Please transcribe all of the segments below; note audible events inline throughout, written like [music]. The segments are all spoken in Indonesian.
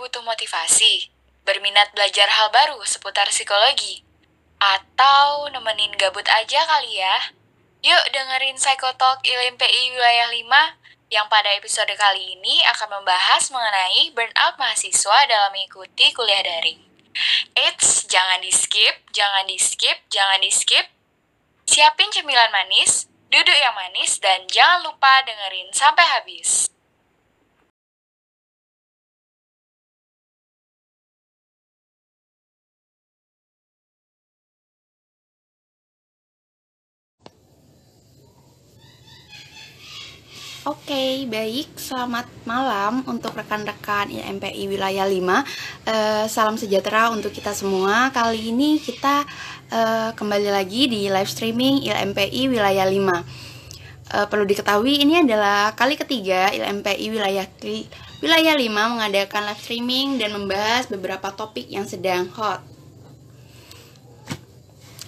butuh motivasi? Berminat belajar hal baru seputar psikologi? Atau nemenin gabut aja kali ya? Yuk dengerin Psychotalk ILMPI Wilayah 5 yang pada episode kali ini akan membahas mengenai burnout mahasiswa dalam mengikuti kuliah daring. Eits, jangan di-skip, jangan di-skip, jangan di-skip. Siapin cemilan manis, duduk yang manis, dan jangan lupa dengerin sampai habis. Oke, baik. Selamat malam untuk rekan-rekan IMPI Wilayah 5. Uh, eh, salam sejahtera untuk kita semua. Kali ini kita uh, kembali lagi di live streaming ILMPI Wilayah 5. Uh, eh, perlu diketahui ini adalah kali ketiga ILMPI Wilayah Wilayah 5 mengadakan live streaming dan membahas beberapa topik yang sedang hot.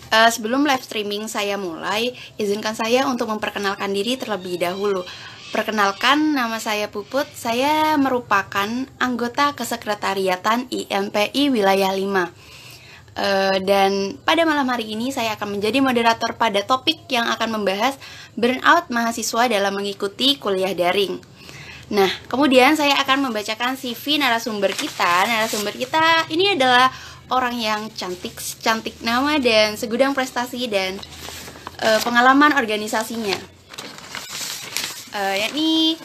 Uh, sebelum live streaming saya mulai, izinkan saya untuk memperkenalkan diri terlebih dahulu. Perkenalkan, nama saya Puput. Saya merupakan anggota kesekretariatan IMPI Wilayah 5. Uh, eh, dan pada malam hari ini saya akan menjadi moderator pada topik yang akan membahas burnout mahasiswa dalam mengikuti kuliah daring. Nah, kemudian saya akan membacakan CV narasumber kita. Narasumber kita ini adalah orang yang cantik, cantik nama dan segudang prestasi dan uh, pengalaman organisasinya uh, yakni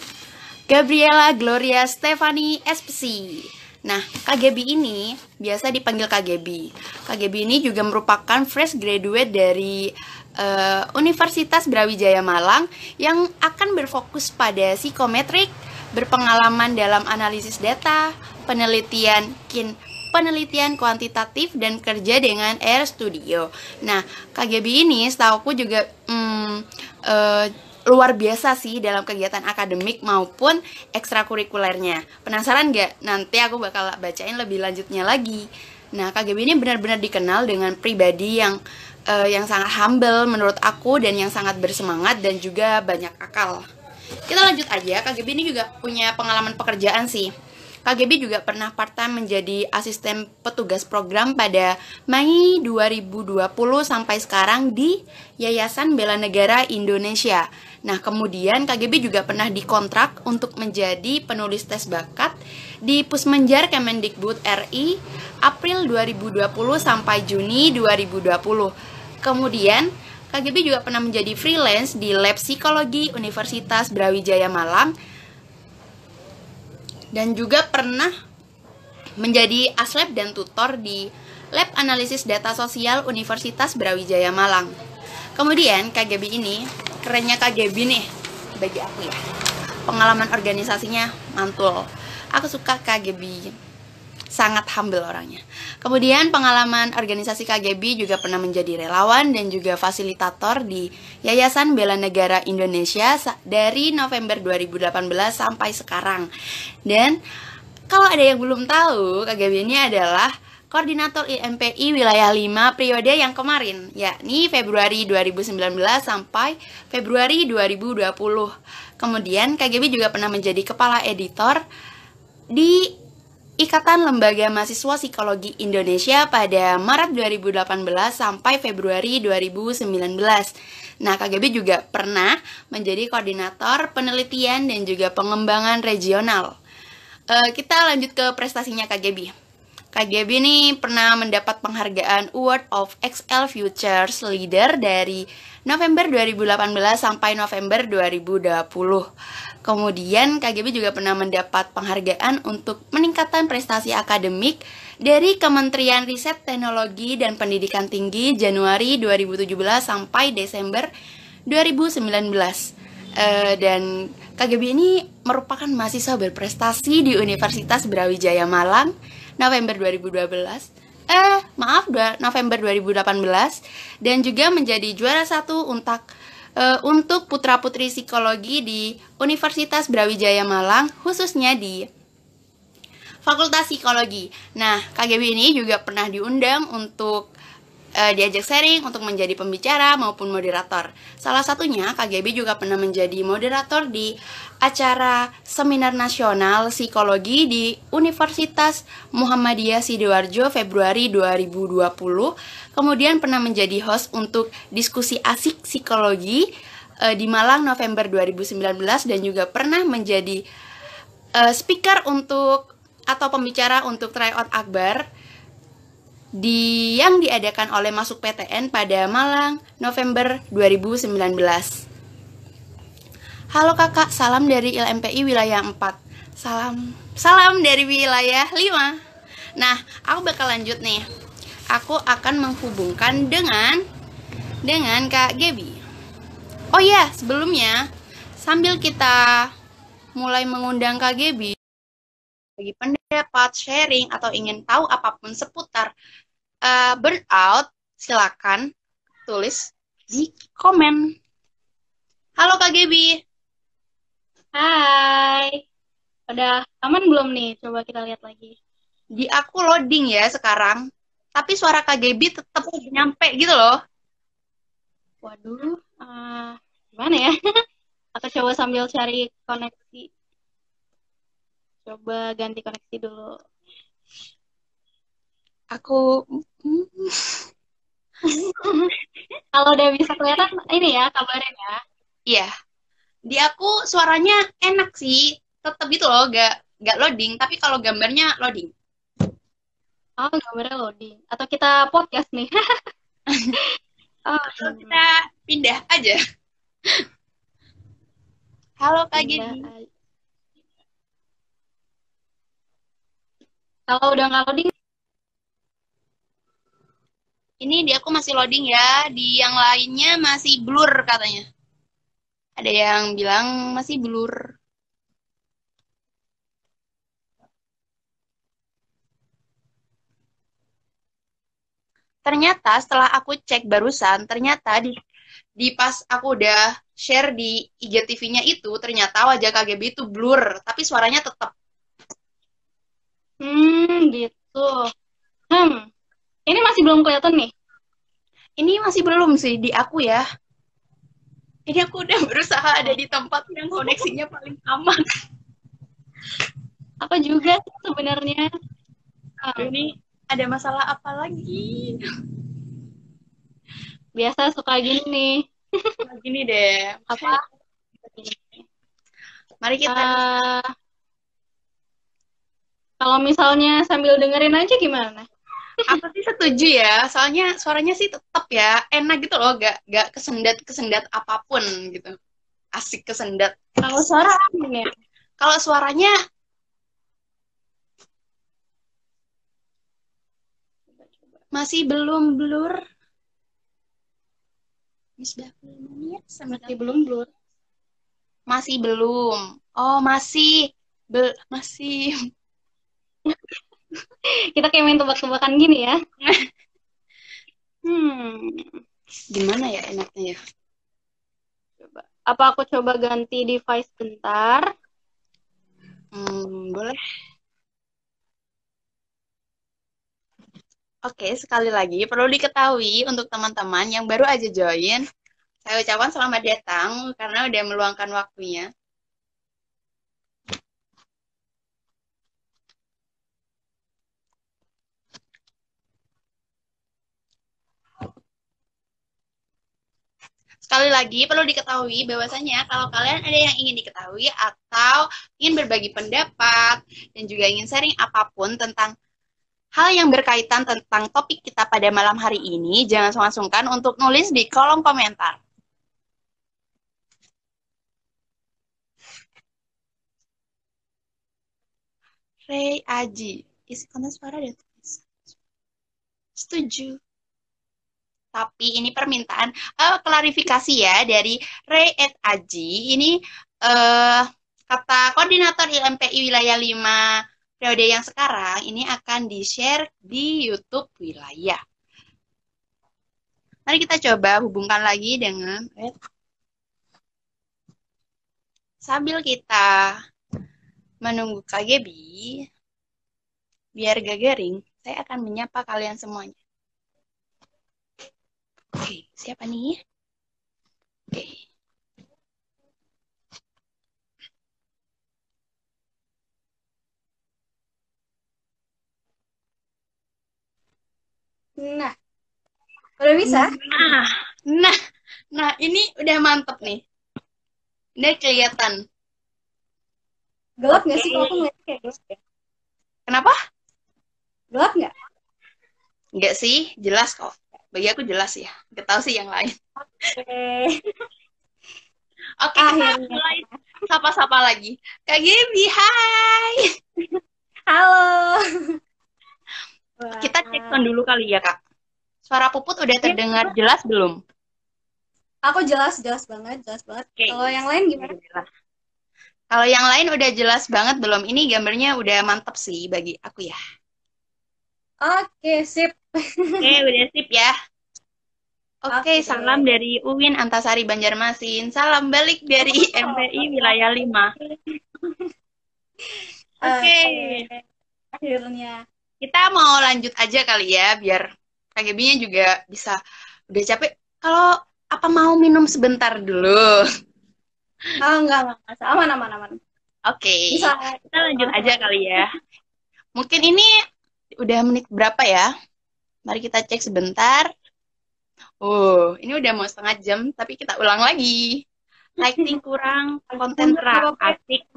Gabriela Gloria Stefani SPC. Nah, KGB ini biasa dipanggil KGB. KGB ini juga merupakan fresh graduate dari uh, Universitas Brawijaya Malang yang akan berfokus pada psikometrik, berpengalaman dalam analisis data, penelitian kin penelitian kuantitatif dan kerja dengan Air Studio. Nah, KGB ini setahu aku juga hmm, uh, luar biasa sih dalam kegiatan akademik maupun ekstrakurikulernya. Penasaran gak? Nanti aku bakal bacain lebih lanjutnya lagi. Nah, KGB ini benar-benar dikenal dengan pribadi yang uh, yang sangat humble menurut aku dan yang sangat bersemangat dan juga banyak akal. Kita lanjut aja, KGB ini juga punya pengalaman pekerjaan sih. KGB juga pernah part-time menjadi asisten petugas program pada Mei 2020 sampai sekarang di Yayasan Bela Negara Indonesia. Nah, kemudian KGB juga pernah dikontrak untuk menjadi penulis tes bakat di Pusmenjar Kemendikbud RI April 2020 sampai Juni 2020. Kemudian, KGB juga pernah menjadi freelance di Lab Psikologi Universitas Brawijaya Malang dan juga pernah menjadi aslab dan tutor di Lab Analisis Data Sosial Universitas Brawijaya Malang. Kemudian KGB ini kerennya KGB nih bagi aku ya pengalaman organisasinya mantul aku suka KGB sangat humble orangnya kemudian pengalaman organisasi KGB juga pernah menjadi relawan dan juga fasilitator di Yayasan Bela Negara Indonesia dari November 2018 sampai sekarang dan kalau ada yang belum tahu KGB ini adalah Koordinator IMPI Wilayah 5 periode yang kemarin, yakni Februari 2019 sampai Februari 2020. Kemudian KGB juga pernah menjadi kepala editor di Ikatan Lembaga Mahasiswa Psikologi Indonesia pada Maret 2018 sampai Februari 2019. Nah, KGB juga pernah menjadi koordinator penelitian dan juga pengembangan regional. Uh, kita lanjut ke prestasinya KGB. KGB ini pernah mendapat penghargaan Award of XL Futures Leader dari November 2018 sampai November 2020. Kemudian KGB juga pernah mendapat penghargaan untuk meningkatkan prestasi akademik dari Kementerian Riset Teknologi dan Pendidikan Tinggi Januari 2017 sampai Desember 2019. Uh, dan KGB ini merupakan mahasiswa berprestasi di Universitas Brawijaya Malang November 2012 eh maaf November 2018 dan juga menjadi juara satu untuk uh, untuk putra putri psikologi di Universitas Brawijaya Malang khususnya di Fakultas Psikologi. Nah KGB ini juga pernah diundang untuk uh, diajak sharing untuk menjadi pembicara maupun moderator. Salah satunya KGB juga pernah menjadi moderator di acara seminar nasional psikologi di Universitas Muhammadiyah Sidoarjo Februari 2020. Kemudian pernah menjadi host untuk diskusi asik psikologi uh, di Malang November 2019 dan juga pernah menjadi uh, speaker untuk atau pembicara untuk tryout Akbar di yang diadakan oleh Masuk PTN pada Malang November 2019. Halo kakak, salam dari LMPI wilayah 4. Salam salam dari wilayah 5. Nah, aku bakal lanjut nih. Aku akan menghubungkan dengan dengan Kak Gebi. Oh ya, sebelumnya sambil kita mulai mengundang Kak Gebi bagi pendapat, sharing, atau ingin tahu apa pun seputar uh, burnout, silakan tulis di komen. Halo Kak Gebi. Hai. Udah aman belum nih? Coba kita lihat lagi. Di aku loading ya sekarang. Tapi suara Kak Gebi tetap nyampe gitu loh. Waduh, uh, gimana ya? [laughs] Aku coba sambil cari koneksi. Coba ganti koneksi dulu. Aku [laughs] kalau udah bisa kelihatan ini ya kabarnya ya. Iya. Di aku suaranya enak sih. Tetap gitu loh, gak gak loading, tapi kalau gambarnya loading. Oh, gambarnya loading. Atau kita podcast nih. [laughs] oh, kita pindah aja. [laughs] Halo Kak Gini. Kalau udah nggak loading, ini di aku masih loading ya. Di yang lainnya masih blur katanya. Ada yang bilang masih blur. Ternyata setelah aku cek barusan, ternyata di di pas aku udah share di IGTV-nya itu, ternyata wajah KGB itu blur, tapi suaranya tetap Hmm, gitu. Hmm, ini masih belum kelihatan nih. Ini masih belum sih di aku ya. Ini aku udah [laughs] berusaha ada di tempat yang koneksinya paling aman. Apa juga sebenarnya. Hmm. Ini ada masalah apa lagi? Biasa suka gini. gini deh. Apa? Mari kita uh, kalau misalnya sambil dengerin aja gimana? Aku sih setuju ya, soalnya suaranya sih tetap ya enak gitu loh, gak gak kesendat kesendat apa pun gitu, asik kesendat. Kalau suara ya? Kalau suaranya masih belum blur. Sudah menit, masih belum blur. Masih belum. Oh masih, Be masih [laughs] Kita kayak main tebak-tebakan gini ya. [laughs] hmm. Gimana ya enaknya ya? Coba. Apa aku coba ganti device bentar? Hmm, boleh. Oke, sekali lagi perlu diketahui untuk teman-teman yang baru aja join, saya ucapkan selamat datang karena udah meluangkan waktunya. Sekali lagi perlu diketahui bahwasanya kalau kalian ada yang ingin diketahui atau ingin berbagi pendapat dan juga ingin sharing apa pun tentang hal yang berkaitan tentang topik kita pada malam hari ini, jangan sungkan-sungkan untuk nulis di kolom komentar. Ray Aji, isi konten suara dan Setuju tapi ini permintaan uh, klarifikasi ya dari Ray Ed Aji. Ini uh, kata koordinator ILMPI wilayah 5 periode yang sekarang ini akan di-share di YouTube wilayah. Mari kita coba hubungkan lagi dengan Red. Sambil kita menunggu KGB, biar gak saya akan menyapa kalian semuanya. Siapa nih? Oke. Nah, udah bisa? Nah, nah, nah ini udah mantep nih. Udah kelihatan. Gelap nggak Oke. sih kalau aku ngeliatnya kayak gelap ya? Kenapa? Gelap nggak? Enggak sih, jelas kok. Bagi aku jelas ya. Gak tahu sih yang lain. Oke. Oke, kita Akhirnya. mulai sapa-sapa lagi. Kak Gaby, hai. Halo. [laughs] Kita cek sound dulu kali ya, Kak. Suara Puput udah terdengar jelas belum? Aku jelas, jelas banget, jelas banget. Oke. Kalau yang lain gimana? Kalau yang lain udah jelas banget belum? Ini gambarnya udah mantep sih bagi aku ya. Oke, sip. Oke, [laughs] udah sip ya. Oke, Oke. salam dari Uwin Antasari Banjarmasin. Salam balik dari [laughs] MPI Wilayah 5. [laughs] Oke. Akhirnya. Kita mau lanjut aja kali ya, biar KGB-nya juga bisa udah capek. Kalau apa mau minum sebentar dulu? Ah, enggak, enggak. Aman, aman, aman. Oke. Bisa. Kita lanjut aja kali ya. Mungkin ini udah menit berapa ya? Mari kita cek sebentar. Oh, ini udah mau setengah jam, tapi kita ulang lagi. Lighting kurang, konten terang, asik. [laughs]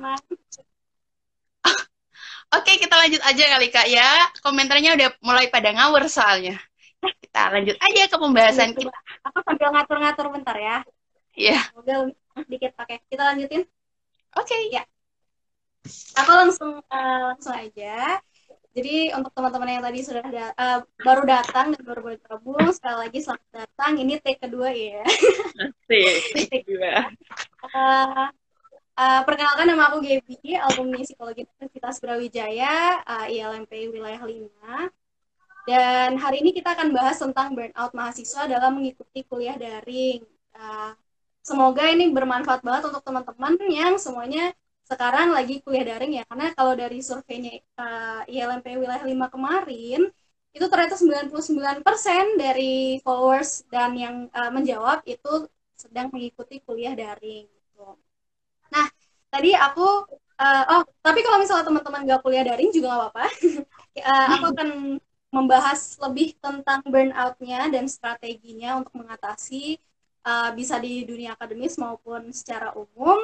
Oke, kita lanjut aja kali Kak ya. Komentarnya udah mulai pada ngawur soalnya. Kita lanjut aja ke pembahasan kita. Aku sambil ngatur-ngatur bentar ya. Ya, Mobil sedikit pakai. Kita lanjutin. oke. Ya. Aku langsung eh, langsung aja. Jadi untuk teman-teman yang tadi sudah da- eh, baru datang dan baru bergabung, sekali lagi selamat datang. Ini take kedua ya. Asik. Dua. Eh, eh, perkenalkan nama aku Gaby, alumni Psikologi Universitas Brawijaya, eh, ILMP Wilayah 5. Dan hari ini kita akan bahas tentang burnout mahasiswa dalam mengikuti kuliah daring. Eh, semoga ini bermanfaat banget untuk teman-teman yang semuanya sekarang lagi kuliah daring ya. Karena kalau dari surveinya eh, ILMP Wilayah 5 kemarin, itu ternyata 99% dari followers dan yang eh, menjawab itu sedang mengikuti kuliah daring. Gitu. Nah, tadi aku, eh, oh, tapi kalau misalnya teman-teman gak kuliah daring juga nggak apa-apa. Eh, [laughs] aku akan membahas lebih tentang burnout-nya dan strateginya untuk mengatasi eh, bisa di dunia akademis maupun secara umum.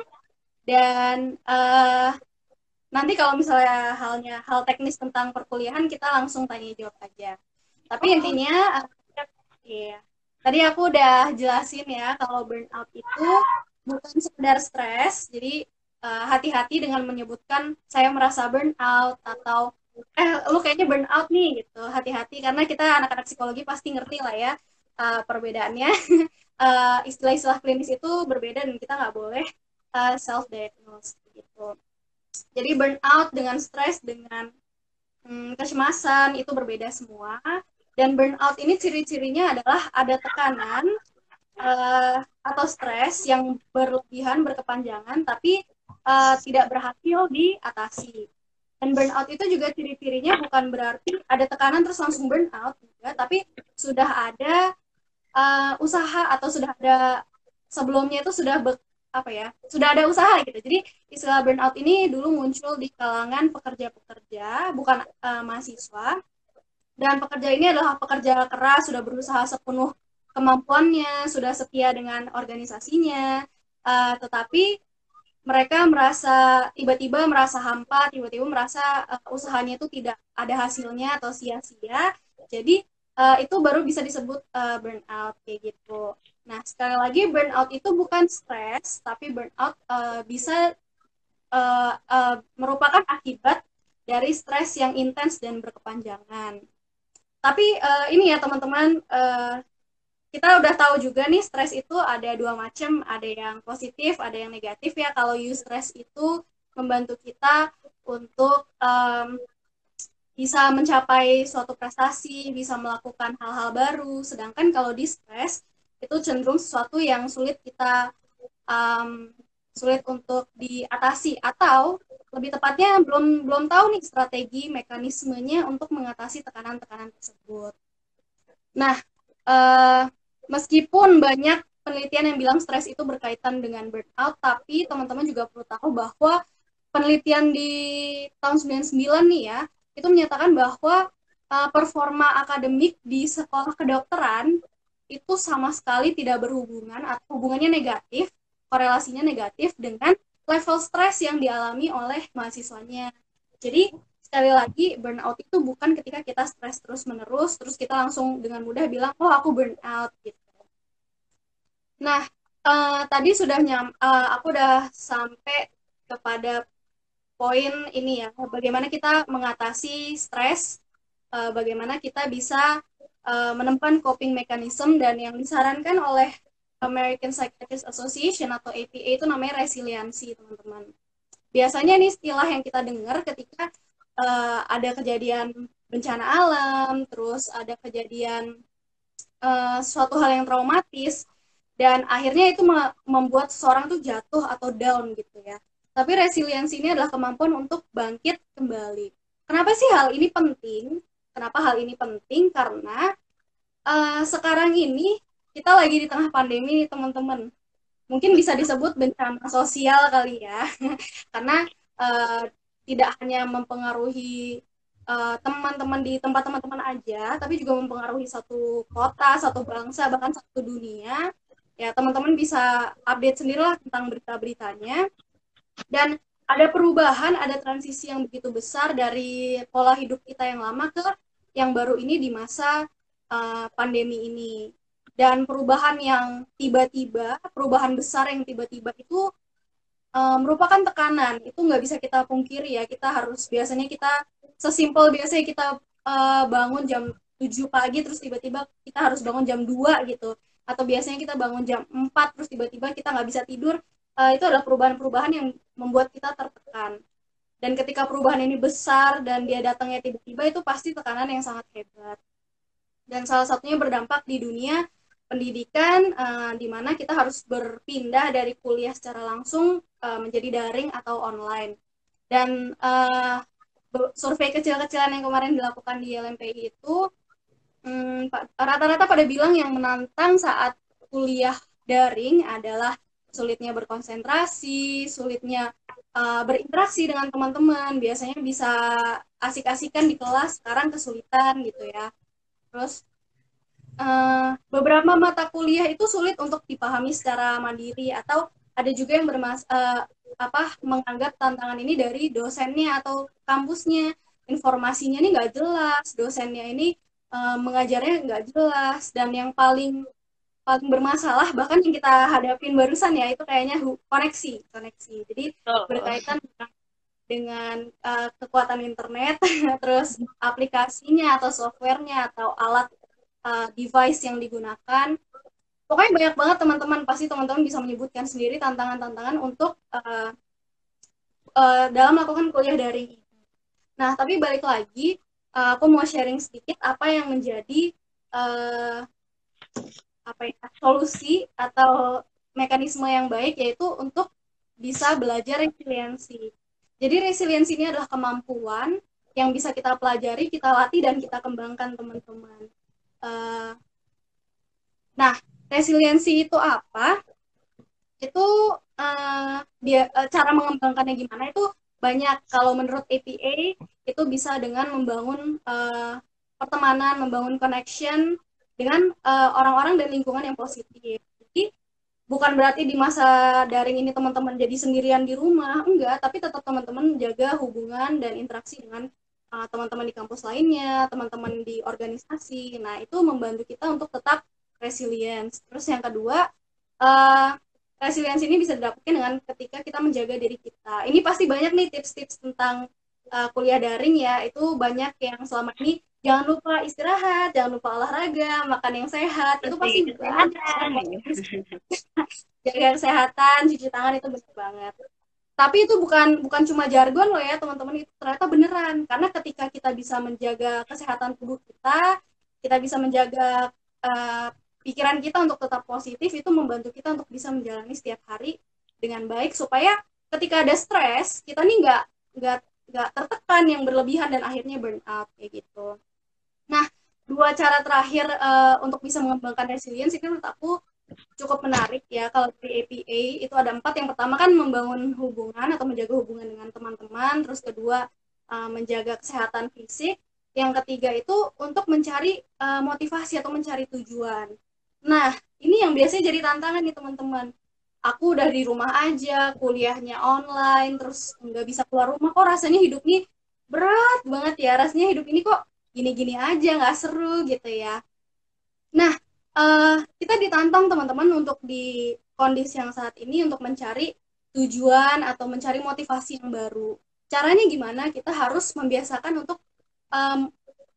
Dan eh, nanti kalau misalnya halnya hal teknis tentang perkuliahan kita langsung tanya jawab aja. Tapi intinya, eh, iya. Tadi aku udah jelasin ya kalau burnout itu bukan sekedar stres. Jadi eh, hati-hati dengan menyebutkan saya merasa burnout atau eh lu kayaknya burnout nih gitu. Hati-hati karena kita anak-anak psikologi pasti ngerti lah ya eh, perbedaannya. [laughs] Eh, istilah-istilah klinis itu berbeda dan kita nggak boleh uh, self diagnose gitu. Jadi burnout dengan stres dengan hmm, kecemasan itu berbeda semua. Dan burnout ini ciri-cirinya adalah ada tekanan uh, atau stres yang berlebihan berkepanjangan tapi uh, tidak berhasil diatasi. Dan burnout itu juga ciri-cirinya bukan berarti ada tekanan terus langsung burnout juga, tapi sudah ada uh, usaha atau sudah ada sebelumnya itu sudah apa ya sudah ada usaha gitu. Jadi istilah burnout ini dulu muncul di kalangan pekerja-pekerja bukan uh, mahasiswa. Dan pekerja ini adalah pekerja keras sudah berusaha sepenuh kemampuannya sudah setia dengan organisasinya uh, tetapi mereka merasa tiba-tiba merasa hampa tiba-tiba merasa uh, usahanya itu tidak ada hasilnya atau sia-sia. Jadi uh, itu baru bisa disebut uh, burnout kayak gitu. Nah sekali lagi burnout itu bukan stres, tapi burnout uh, bisa uh, uh, merupakan akibat dari stres yang intens dan berkepanjangan. Tapi uh, ini ya teman-teman, uh, kita udah tahu juga nih stres itu ada dua macam, ada yang positif, ada yang negatif ya. Kalau eustress itu membantu kita untuk um, bisa mencapai suatu prestasi, bisa melakukan hal-hal baru. Sedangkan kalau di stres itu cenderung sesuatu yang sulit kita um, sulit untuk diatasi atau lebih tepatnya belum belum tahu nih strategi mekanismenya untuk mengatasi tekanan-tekanan tersebut. Nah, uh, meskipun banyak penelitian yang bilang stres itu berkaitan dengan burnout, tapi teman-teman juga perlu tahu bahwa penelitian di tahun 99 nih ya, itu menyatakan bahwa uh, performa akademik di sekolah kedokteran itu sama sekali tidak berhubungan atau hubungannya negatif, korelasinya negatif dengan level stres yang dialami oleh mahasiswanya. Jadi sekali lagi burnout itu bukan ketika kita stres terus menerus terus kita langsung dengan mudah bilang oh aku burnout gitu. Nah uh, tadi sudah nyam uh, aku udah sampai kepada poin ini ya bagaimana kita mengatasi stres, uh, bagaimana kita bisa uh, menemukan coping mechanism dan yang disarankan oleh American Psychiatrist Association atau APA itu namanya resiliensi teman-teman. Biasanya ini istilah yang kita dengar ketika uh, ada kejadian bencana alam, terus ada kejadian uh, suatu hal yang traumatis, dan akhirnya itu membuat seseorang tuh jatuh atau down gitu ya. Tapi resiliensi ini adalah kemampuan untuk bangkit kembali. Kenapa sih hal ini penting? Kenapa hal ini penting? Karena uh, sekarang ini kita lagi di tengah pandemi teman-teman. Mungkin bisa disebut bencana sosial kali ya. [laughs] Karena uh, tidak hanya mempengaruhi eh, teman-teman uh, di tempat teman-teman aja, tapi juga mempengaruhi satu kota, satu bangsa, bahkan satu dunia. Ya, teman-teman bisa update sendirilah tentang berita-beritanya. Dan ada perubahan, ada transisi yang begitu besar dari pola hidup kita yang lama ke yang baru ini di masa uh, pandemi ini. Dan perubahan yang tiba-tiba, perubahan besar yang tiba-tiba itu uh, merupakan tekanan. Itu nggak bisa kita pungkiri ya. Kita harus biasanya kita sesimpel biasanya kita uh, bangun jam 7 pagi terus tiba-tiba kita harus bangun jam 2 gitu. Atau biasanya kita bangun jam 4 terus tiba-tiba kita nggak bisa tidur. Uh, itu adalah perubahan-perubahan yang membuat kita tertekan dan ketika perubahan ini besar dan dia datangnya tiba-tiba itu pasti tekanan yang sangat hebat dan salah satunya berdampak di dunia pendidikan uh, di mana kita harus berpindah dari kuliah secara langsung uh, menjadi daring atau online. Dan uh, survei kecil-kecilan yang kemarin dilakukan di LMPI itu hmm, rata-rata pada bilang yang menantang saat kuliah daring adalah sulitnya berkonsentrasi, sulitnya uh, berinteraksi dengan teman-teman. Biasanya bisa asik-asikan di kelas, sekarang kesulitan gitu ya. Terus uh, beberapa mata kuliah itu sulit untuk dipahami secara mandiri atau ada juga yang bermas uh, apa menganggap tantangan ini dari dosennya atau kampusnya informasinya ini nggak jelas dosennya ini uh, mengajarnya nggak jelas dan yang paling paling bermasalah bahkan yang kita hadapin barusan ya itu kayaknya koneksi koneksi jadi oh. berkaitan dengan, dengan uh, kekuatan internet [laughs] terus aplikasinya atau softwarenya atau alat uh, device yang digunakan. Pokoknya banyak banget teman-teman, pasti teman-teman bisa menyebutkan sendiri tantangan-tantangan untuk uh, uh, dalam melakukan kuliah daring ini. Nah, tapi balik lagi, uh, aku mau sharing sedikit apa yang menjadi uh, apa ya, solusi atau mekanisme yang baik yaitu untuk bisa belajar resiliensi. Jadi resiliensi ini adalah kemampuan yang bisa kita pelajari, kita latih dan kita kembangkan teman-teman. Uh, nah, resiliensi itu apa? Itu uh, dia uh, cara mengembangkannya gimana itu banyak. Kalau menurut APA itu bisa dengan membangun uh, pertemanan, membangun connection dengan orang-orang uh, dan lingkungan yang positif. Jadi bukan berarti di masa daring ini teman-teman jadi sendirian di rumah, enggak, tapi tetap teman-teman jaga hubungan dan interaksi dengan teman teman-teman di kampus lainnya, teman-teman di organisasi. Nah, itu membantu kita untuk tetap resilience. Terus yang kedua, uh, resilience ini bisa didapatkan dengan ketika kita menjaga diri kita. Ini pasti banyak nih tips-tips tentang uh, kuliah daring ya. Itu banyak yang selama ini jangan lupa istirahat, jangan lupa olahraga, makan yang sehat. Itu pasti banyak. [laughs] Jaga kesehatan, cuci tangan itu benar banget. Tapi itu bukan bukan cuma jargon loh ya teman-teman. Itu ternyata beneran. Karena ketika kita bisa menjaga kesehatan tubuh kita kita bisa menjaga uh, pikiran kita untuk tetap positif itu membantu kita untuk bisa menjalani setiap hari dengan baik. Supaya ketika ada stres kita nih nggak nggak nggak tertekan yang berlebihan dan akhirnya burn out kayak gitu. Nah dua cara terakhir uh, untuk bisa mengembangkan resilience itu menurut aku cukup menarik ya. Kalau di APA itu ada empat. Yang pertama kan membangun hubungan atau menjaga hubungan dengan teman-teman. Terus kedua uh, menjaga kesehatan fisik. Yang ketiga itu untuk mencari uh, motivasi atau mencari tujuan. Nah ini yang biasanya jadi tantangan nih teman-teman aku udah di rumah aja kuliahnya online terus nggak bisa keluar rumah kok rasanya hidup ini berat banget ya rasanya hidup ini kok gini-gini aja nggak seru gitu ya nah uh, kita ditantang teman-teman untuk di kondisi yang saat ini untuk mencari tujuan atau mencari motivasi yang baru. Caranya gimana? Kita harus membiasakan untuk um,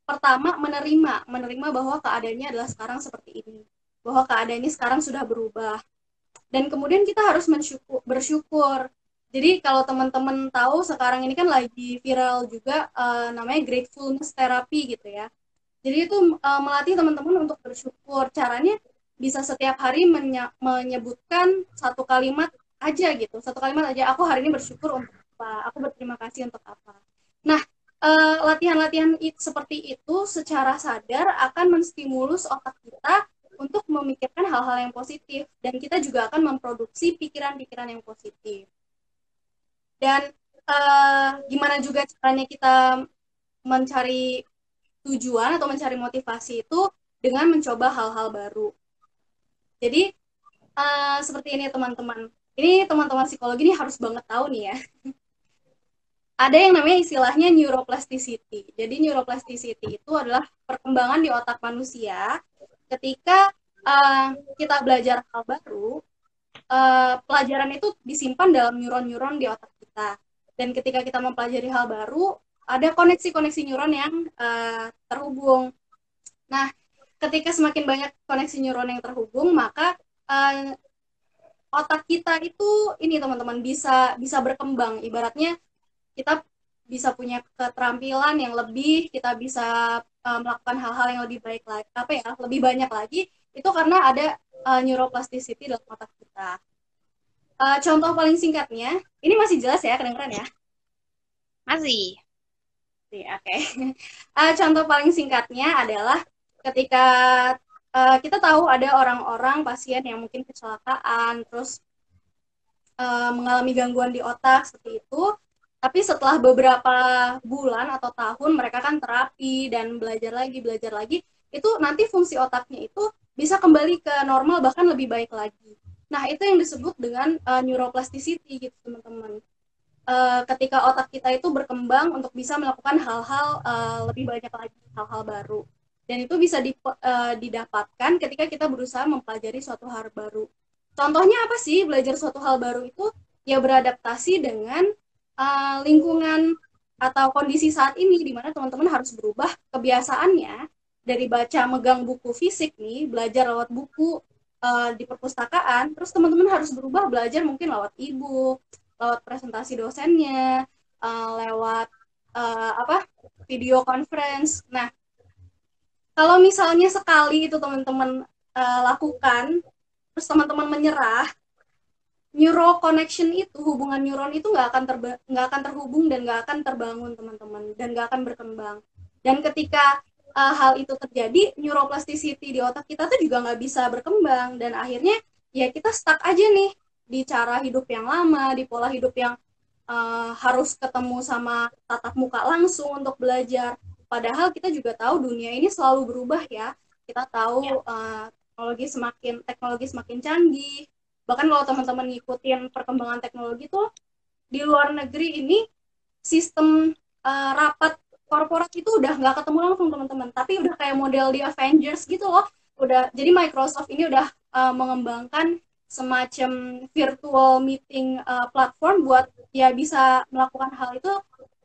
pertama menerima, menerima bahwa keadaannya adalah sekarang seperti ini, bahwa keadaannya sekarang sudah berubah. Dan kemudian kita harus mensyukur, bersyukur. Jadi kalau teman-teman tahu sekarang ini kan lagi viral juga uh, namanya gratefulness therapy gitu ya. Jadi itu uh, melatih teman-teman untuk bersyukur. Caranya bisa setiap hari menye menyebutkan satu kalimat aja gitu. Satu kalimat aja, aku hari ini bersyukur untuk apa, aku berterima kasih untuk apa. Nah, eh, latihan-latihan uh, seperti itu secara sadar akan menstimulus otak kita untuk memikirkan hal-hal yang positif dan kita juga akan memproduksi pikiran-pikiran yang positif. Dan uh, gimana juga caranya kita mencari tujuan atau mencari motivasi itu dengan mencoba hal-hal baru. Jadi uh, seperti ini teman-teman. Ini teman-teman psikologi ini harus banget tahu nih ya. [laughs] Ada yang namanya istilahnya neuroplasticity. Jadi neuroplasticity itu adalah perkembangan di otak manusia ketika uh, kita belajar hal baru, uh, pelajaran itu disimpan dalam neuron-neuron di otak kita. Dan ketika kita mempelajari hal baru, ada koneksi-koneksi neuron yang uh, terhubung. Nah, ketika semakin banyak koneksi neuron yang terhubung, maka uh, otak kita itu ini teman-teman bisa bisa berkembang. Ibaratnya kita bisa punya keterampilan yang lebih, kita bisa uh, melakukan hal-hal yang lebih baik lagi, apa ya, lebih banyak lagi. Itu karena ada uh, neuroplasticity dalam otak kita. Uh, contoh paling singkatnya, ini masih jelas ya, kedengeran ya? Masih. Oke, okay. [laughs] uh, contoh paling singkatnya adalah ketika uh, kita tahu ada orang-orang pasien yang mungkin kecelakaan, terus uh, mengalami gangguan di otak seperti itu, tapi setelah beberapa bulan atau tahun mereka kan terapi dan belajar lagi, belajar lagi, itu nanti fungsi otaknya itu bisa kembali ke normal bahkan lebih baik lagi. Nah, itu yang disebut dengan uh, neuroplasticity gitu, teman-teman. Uh, ketika otak kita itu berkembang untuk bisa melakukan hal-hal uh, lebih banyak lagi hal-hal baru. Dan itu bisa di, uh, didapatkan ketika kita berusaha mempelajari suatu hal baru. Contohnya apa sih belajar suatu hal baru itu? Ya beradaptasi dengan uh, lingkungan atau kondisi saat ini di mana teman-teman harus berubah kebiasaannya dari baca megang buku fisik nih belajar lewat buku uh, di perpustakaan terus teman-teman harus berubah belajar mungkin lewat e-book lewat presentasi dosennya, uh, lewat uh, apa video conference. Nah, kalau misalnya sekali itu teman-teman uh, lakukan, terus teman-teman menyerah, neural connection itu hubungan neuron itu nggak akan nggak akan terhubung dan nggak akan terbangun teman-teman dan nggak akan berkembang. Dan ketika uh, hal itu terjadi, neuroplasticity di otak kita tuh juga nggak bisa berkembang dan akhirnya ya kita stuck aja nih di cara hidup yang lama, di pola hidup yang uh, harus ketemu sama tatap muka langsung untuk belajar. Padahal kita juga tahu dunia ini selalu berubah ya. Kita tahu uh, teknologi semakin teknologi semakin canggih. Bahkan kalau teman-teman ngikutin perkembangan teknologi tuh di luar negeri ini sistem uh, rapat korporat itu udah nggak ketemu langsung teman-teman, tapi udah kayak model di Avengers gitu loh. Udah jadi Microsoft ini udah uh, mengembangkan semacam virtual meeting uh, platform buat ya bisa melakukan hal itu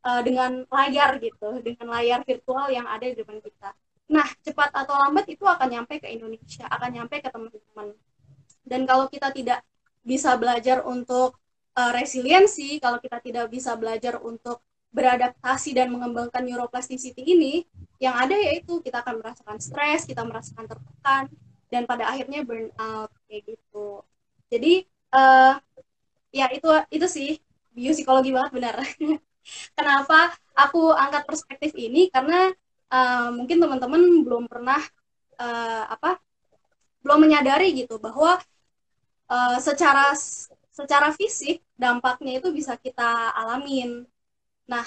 uh, dengan layar gitu, dengan layar virtual yang ada di depan kita. Nah, cepat atau lambat itu akan nyampe ke Indonesia, akan nyampe ke teman-teman. Dan kalau kita tidak bisa belajar untuk uh, resiliensi, kalau kita tidak bisa belajar untuk beradaptasi dan mengembangkan neuroplasticity ini, yang ada yaitu kita akan merasakan stres, kita merasakan tertekan, dan pada akhirnya burnout kayak gitu. Jadi uh, ya itu itu sih. Biopsikologi banget benar. [laughs] Kenapa aku angkat perspektif ini? Karena uh, mungkin teman-teman belum pernah uh, apa belum menyadari gitu bahwa uh, secara secara fisik dampaknya itu bisa kita alamin. Nah,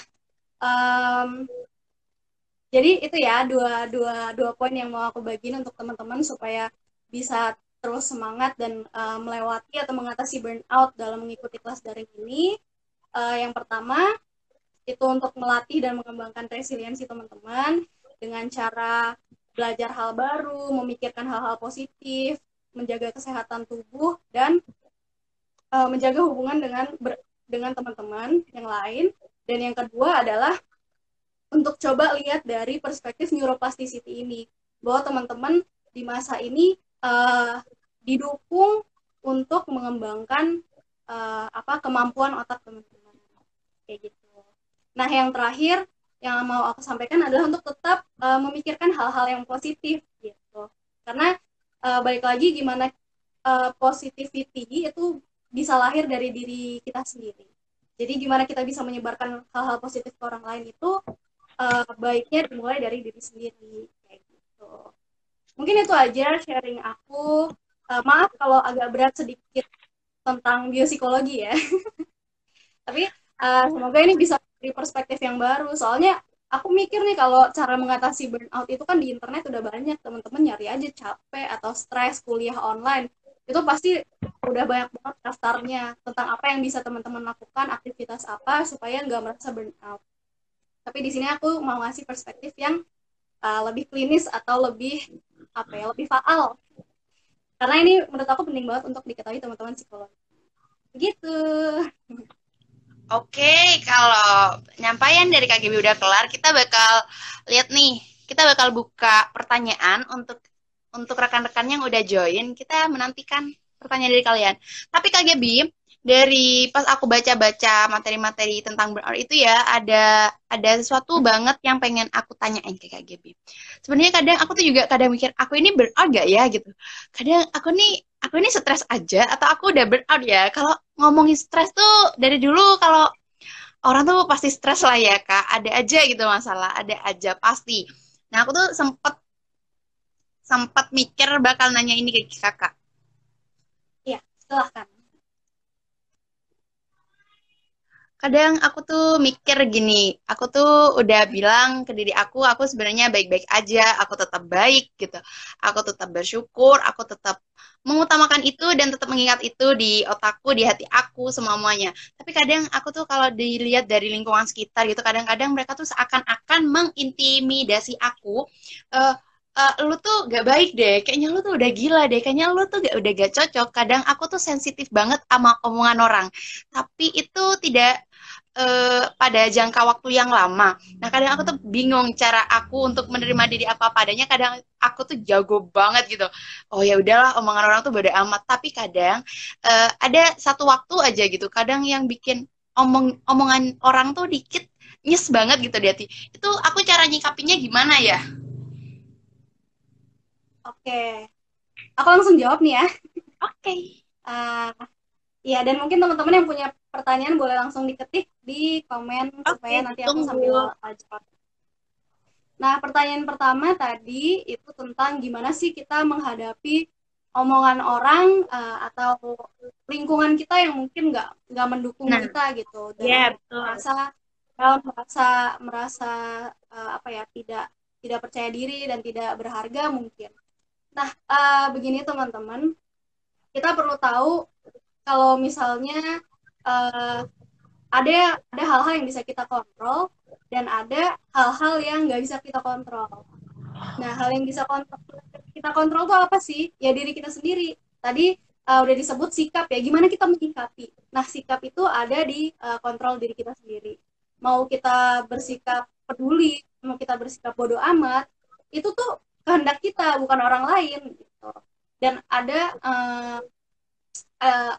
um, jadi itu ya dua dua dua poin yang mau aku bagiin untuk teman-teman supaya bisa terus semangat dan uh, melewati atau mengatasi burnout dalam mengikuti kelas daring ini. Uh, yang pertama itu untuk melatih dan mengembangkan resiliensi teman-teman dengan cara belajar hal baru, memikirkan hal-hal positif, menjaga kesehatan tubuh dan uh, menjaga hubungan dengan ber, dengan teman-teman yang lain. Dan yang kedua adalah untuk coba lihat dari perspektif neuroplasticity ini bahwa teman-teman di masa ini uh, didukung untuk mengembangkan uh, apa kemampuan otak teman-teman kayak gitu. Nah yang terakhir yang mau aku sampaikan adalah untuk tetap uh, memikirkan hal-hal yang positif gitu. Karena uh, balik lagi gimana uh, positivity itu bisa lahir dari diri kita sendiri. Jadi gimana kita bisa menyebarkan hal-hal positif ke orang lain itu uh, baiknya dimulai dari diri sendiri kayak gitu. Mungkin itu aja sharing aku. Uh, maaf kalau agak berat sedikit tentang biopsikologi ya. [laughs] Tapi uh, semoga ini bisa dari perspektif yang baru. Soalnya aku mikir nih kalau cara mengatasi burnout itu kan di internet udah banyak teman-teman nyari aja capek atau stres kuliah online. Itu pasti udah banyak banget daftarnya tentang apa yang bisa teman-teman lakukan aktivitas apa supaya nggak merasa burnout. Tapi di sini aku mau ngasih perspektif yang uh, lebih klinis atau lebih apa ya lebih faal. Karena ini menurut aku penting banget untuk diketahui teman-teman psikolog begitu [laughs] Oke, kalau nyampaian dari KGB udah kelar, kita bakal lihat nih, kita bakal buka pertanyaan untuk untuk rekan-rekan yang udah join. Kita menantikan pertanyaan dari kalian. Tapi KGB, dari pas aku baca-baca materi-materi tentang burnout itu ya ada ada sesuatu banget yang pengen aku tanyain ke KGB. Sebenarnya kadang aku tuh juga kadang mikir aku ini burnout gak ya gitu. Kadang aku nih aku ini stres aja atau aku udah burnout ya. Kalau ngomongin stres tuh dari dulu kalau orang tuh pasti stres lah ya kak. Ada aja gitu masalah, ada aja pasti. Nah aku tuh sempet sempat mikir bakal nanya ini ke kakak. Iya, silahkan kadang aku tuh mikir gini, aku tuh udah bilang ke diri aku, aku sebenarnya baik-baik aja, aku tetap baik gitu, aku tetap bersyukur, aku tetap mengutamakan itu dan tetap mengingat itu di otakku, di hati aku, semuanya. Tapi kadang aku tuh kalau dilihat dari lingkungan sekitar gitu, kadang-kadang mereka tuh seakan-akan mengintimidasi aku. Uh, uh, lu tuh gak baik deh, kayaknya lu tuh udah gila deh, kayaknya lu tuh gak, udah gak cocok. Kadang aku tuh sensitif banget sama omongan orang, tapi itu tidak uh, pada jangka waktu yang lama. Nah, kadang aku tuh bingung cara aku untuk menerima diri apa adanya. Kadang aku tuh jago banget gitu. Oh ya udahlah, omongan orang tuh beda amat. Tapi kadang uh, ada satu waktu aja gitu. Kadang yang bikin omong omongan orang tuh dikit nyes banget gitu di hati. Itu aku cara nyikapinya gimana ya? Oke. Aku langsung jawab nih ya. Oke. Okay. Uh, ya dan mungkin teman-teman yang punya pertanyaan boleh langsung diketik di komen okay, supaya nanti aku sambil jawab. Nah, pertanyaan pertama tadi itu tentang gimana sih kita menghadapi omongan orang uh, atau lingkungan kita yang mungkin nggak nggak mendukung nah, kita gitu dan yeah, betul. merasa merasa merasa uh, apa ya tidak tidak percaya diri dan tidak berharga mungkin. Nah, uh, begini teman-teman, kita perlu tahu kalau misalnya uh, ada ada hal-hal yang bisa kita kontrol dan ada hal-hal yang nggak bisa kita kontrol. Nah, hal yang bisa kontrol, kita kontrol itu apa sih? Ya diri kita sendiri. Tadi uh, udah disebut sikap ya. Gimana kita menyikapi? Nah, sikap itu ada di uh, kontrol diri kita sendiri. Mau kita bersikap peduli, mau kita bersikap bodoh amat, itu tuh kehendak kita, bukan orang lain. Gitu. Dan ada uh, uh,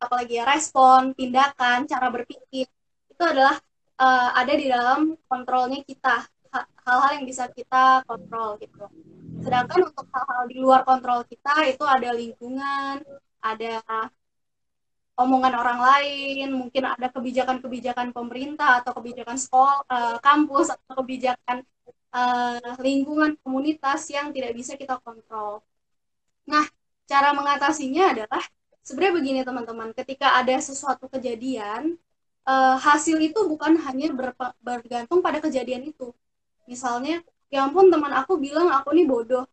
apalagi ya respon, tindakan, cara berpikir itu adalah uh, ada di dalam kontrolnya kita hal-hal yang bisa kita kontrol gitu. Sedangkan untuk hal-hal di luar kontrol kita itu ada lingkungan, ada omongan orang lain, mungkin ada kebijakan-kebijakan pemerintah atau kebijakan sekolah, uh, kampus atau kebijakan uh, lingkungan komunitas yang tidak bisa kita kontrol. Nah, cara mengatasinya adalah sebenarnya begini teman-teman, ketika ada sesuatu kejadian, uh, hasil itu bukan hanya bergantung pada kejadian itu. Misalnya, ya ampun teman aku bilang aku ini bodoh,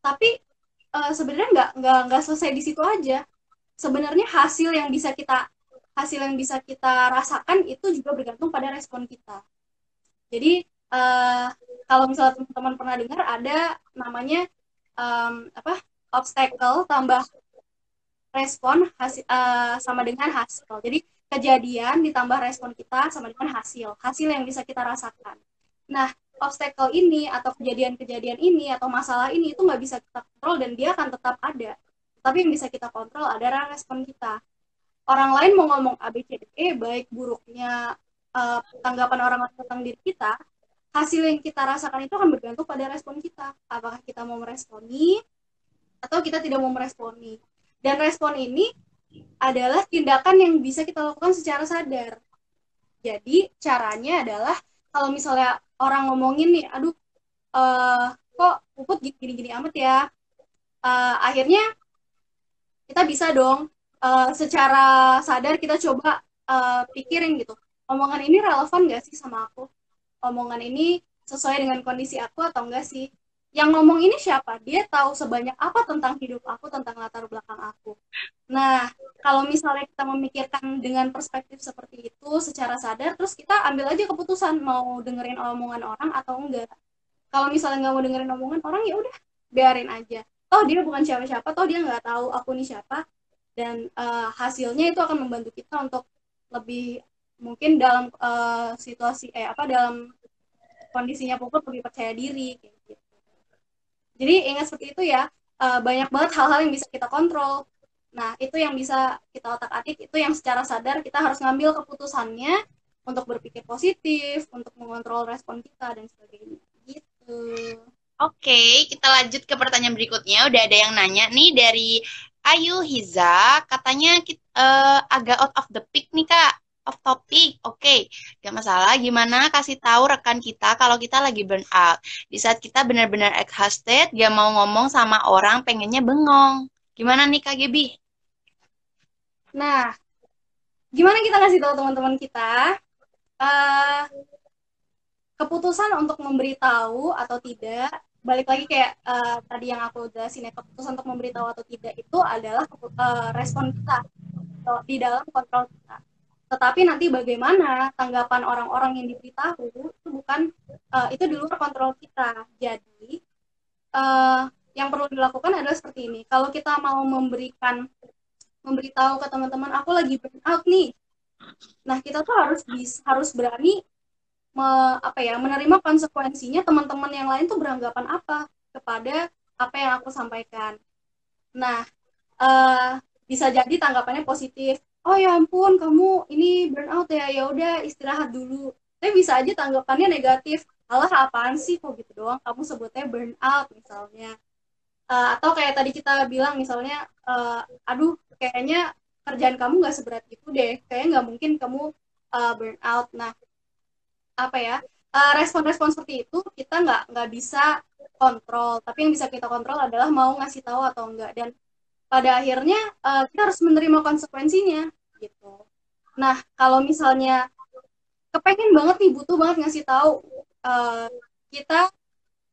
tapi uh, sebenarnya nggak nggak nggak selesai di situ aja. Sebenarnya hasil yang bisa kita hasil yang bisa kita rasakan itu juga bergantung pada respon kita. Jadi uh, kalau misalnya teman-teman pernah dengar ada namanya um, apa obstacle tambah respon hasil, uh, sama dengan hasil. Jadi kejadian ditambah respon kita sama dengan hasil. Hasil yang bisa kita rasakan. Nah, obstacle ini atau kejadian-kejadian ini atau masalah ini itu nggak bisa kita kontrol dan dia akan tetap ada. Tapi yang bisa kita kontrol adalah respon kita. Orang lain mau ngomong A, B, C, D, E, baik buruknya uh, tanggapan orang tentang diri kita, hasil yang kita rasakan itu akan bergantung pada respon kita. Apakah kita mau meresponi atau kita tidak mau meresponi. Dan respon ini adalah tindakan yang bisa kita lakukan secara sadar. Jadi caranya adalah kalau misalnya orang ngomongin nih, aduh, uh, kok puput gini-gini amat ya. Uh, akhirnya kita bisa dong uh, secara sadar kita coba uh, pikirin gitu. Omongan ini relevan gak sih sama aku? Omongan ini sesuai dengan kondisi aku atau enggak sih? Yang ngomong ini siapa? Dia tahu sebanyak apa tentang hidup aku, tentang latar belakang aku. Nah, kalau misalnya kita memikirkan dengan perspektif seperti itu secara sadar, terus kita ambil aja keputusan mau dengerin omongan orang atau enggak. Kalau misalnya nggak mau dengerin omongan orang, ya udah biarin aja. Toh dia bukan siapa-siapa, toh dia nggak tahu aku ini siapa, dan uh, hasilnya itu akan membantu kita untuk lebih mungkin dalam uh, situasi eh apa dalam kondisinya puput lebih percaya diri gitu. Jadi ingat seperti itu ya, uh, banyak banget hal-hal yang bisa kita kontrol. Nah, itu yang bisa kita otak-atik, itu yang secara sadar kita harus ngambil keputusannya untuk berpikir positif, untuk mengontrol respon kita dan sebagainya. Gitu. Oke, kita lanjut ke pertanyaan berikutnya. Udah ada yang nanya nih dari Ayu Hiza, katanya kita, uh, eh, agak out of the pick nih kak off topic, oke, okay. gak masalah. Gimana kasih tahu rekan kita kalau kita lagi burn out. Di saat kita benar-benar exhausted, gak mau ngomong sama orang, pengennya bengong. Gimana nih Kak? Nah, gimana kita kasih tahu teman-teman kita? Uh, keputusan untuk memberitahu atau tidak, balik lagi kayak uh, tadi yang aku jelasin ya, keputusan untuk memberitahu atau tidak itu adalah uh, respon kita di dalam kontrol kita tetapi nanti bagaimana tanggapan orang-orang yang diberitahu itu bukan uh, itu di luar kontrol kita. Jadi uh, yang perlu dilakukan adalah seperti ini. Kalau kita mau memberikan memberitahu ke teman-teman aku lagi burn out nih. Nah kita tuh harus bisa harus berani me, apa ya menerima konsekuensinya teman-teman yang lain tuh beranggapan apa kepada apa yang aku sampaikan. Nah uh, bisa jadi tanggapannya positif oh ya ampun kamu ini burnout ya. Ya udah istirahat dulu. Tapi bisa aja tanggapannya negatif. Alah apaan sih? Kok gitu doang? Kamu sebutnya burnout misalnya. Uh, atau kayak tadi kita bilang misalnya uh, aduh kayaknya kerjaan kamu nggak seberat itu deh. Kayaknya nggak mungkin kamu uh, burnout. Nah apa ya? Respon-respon uh, seperti itu kita nggak nggak bisa kontrol. Tapi yang bisa kita kontrol adalah mau ngasih tahu atau enggak dan pada akhirnya uh, kita harus menerima konsekuensinya gitu. Nah, kalau misalnya kepengen banget nih butuh banget ngasih tahu uh, kita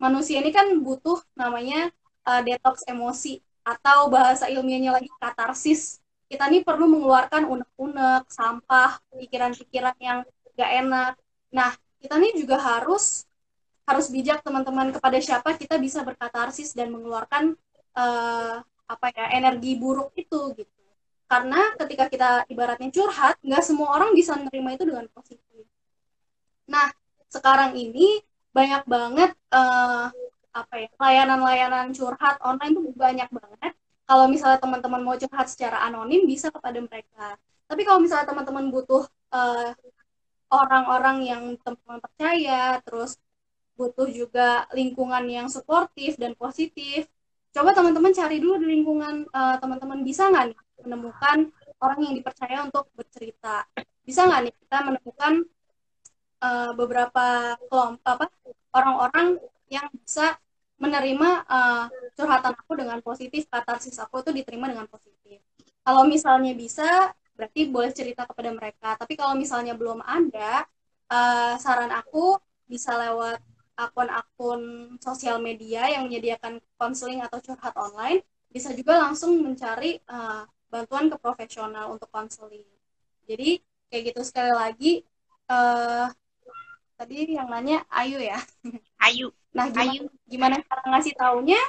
manusia ini kan butuh namanya uh, detox emosi atau bahasa ilmiahnya lagi katarsis. Kita nih perlu mengeluarkan unek-unek, sampah, pikiran-pikiran yang gak enak. Nah, kita nih juga harus harus bijak teman-teman kepada siapa kita bisa berkatarsis dan mengeluarkan uh, apa ya energi buruk itu gitu. Karena ketika kita ibaratnya curhat nggak semua orang bisa menerima itu dengan positif. Nah sekarang ini banyak banget uh, apa ya layanan-layanan curhat online tuh banyak banget. Kalau misalnya teman-teman mau curhat secara anonim bisa kepada mereka. Tapi kalau misalnya teman-teman butuh eh, orang-orang yang teman-teman percaya terus butuh juga lingkungan yang suportif dan positif coba teman-teman cari dulu di lingkungan uh, teman-teman bisa nggak nih menemukan orang yang dipercaya untuk bercerita bisa nggak nih kita menemukan uh, beberapa kelompok apa orang-orang yang bisa menerima uh, curhatan aku dengan positif, katarsis aku itu diterima dengan positif. Kalau misalnya bisa, berarti boleh cerita kepada mereka. Tapi kalau misalnya belum ada, uh, saran aku bisa lewat akun-akun sosial media yang menyediakan konseling atau curhat online, bisa juga langsung mencari uh, bantuan ke profesional untuk konseling. Jadi kayak gitu sekali lagi uh, tadi yang nanya Ayu ya. Ayu. Nah, gimana, Ayu. gimana cara ngasih taunya?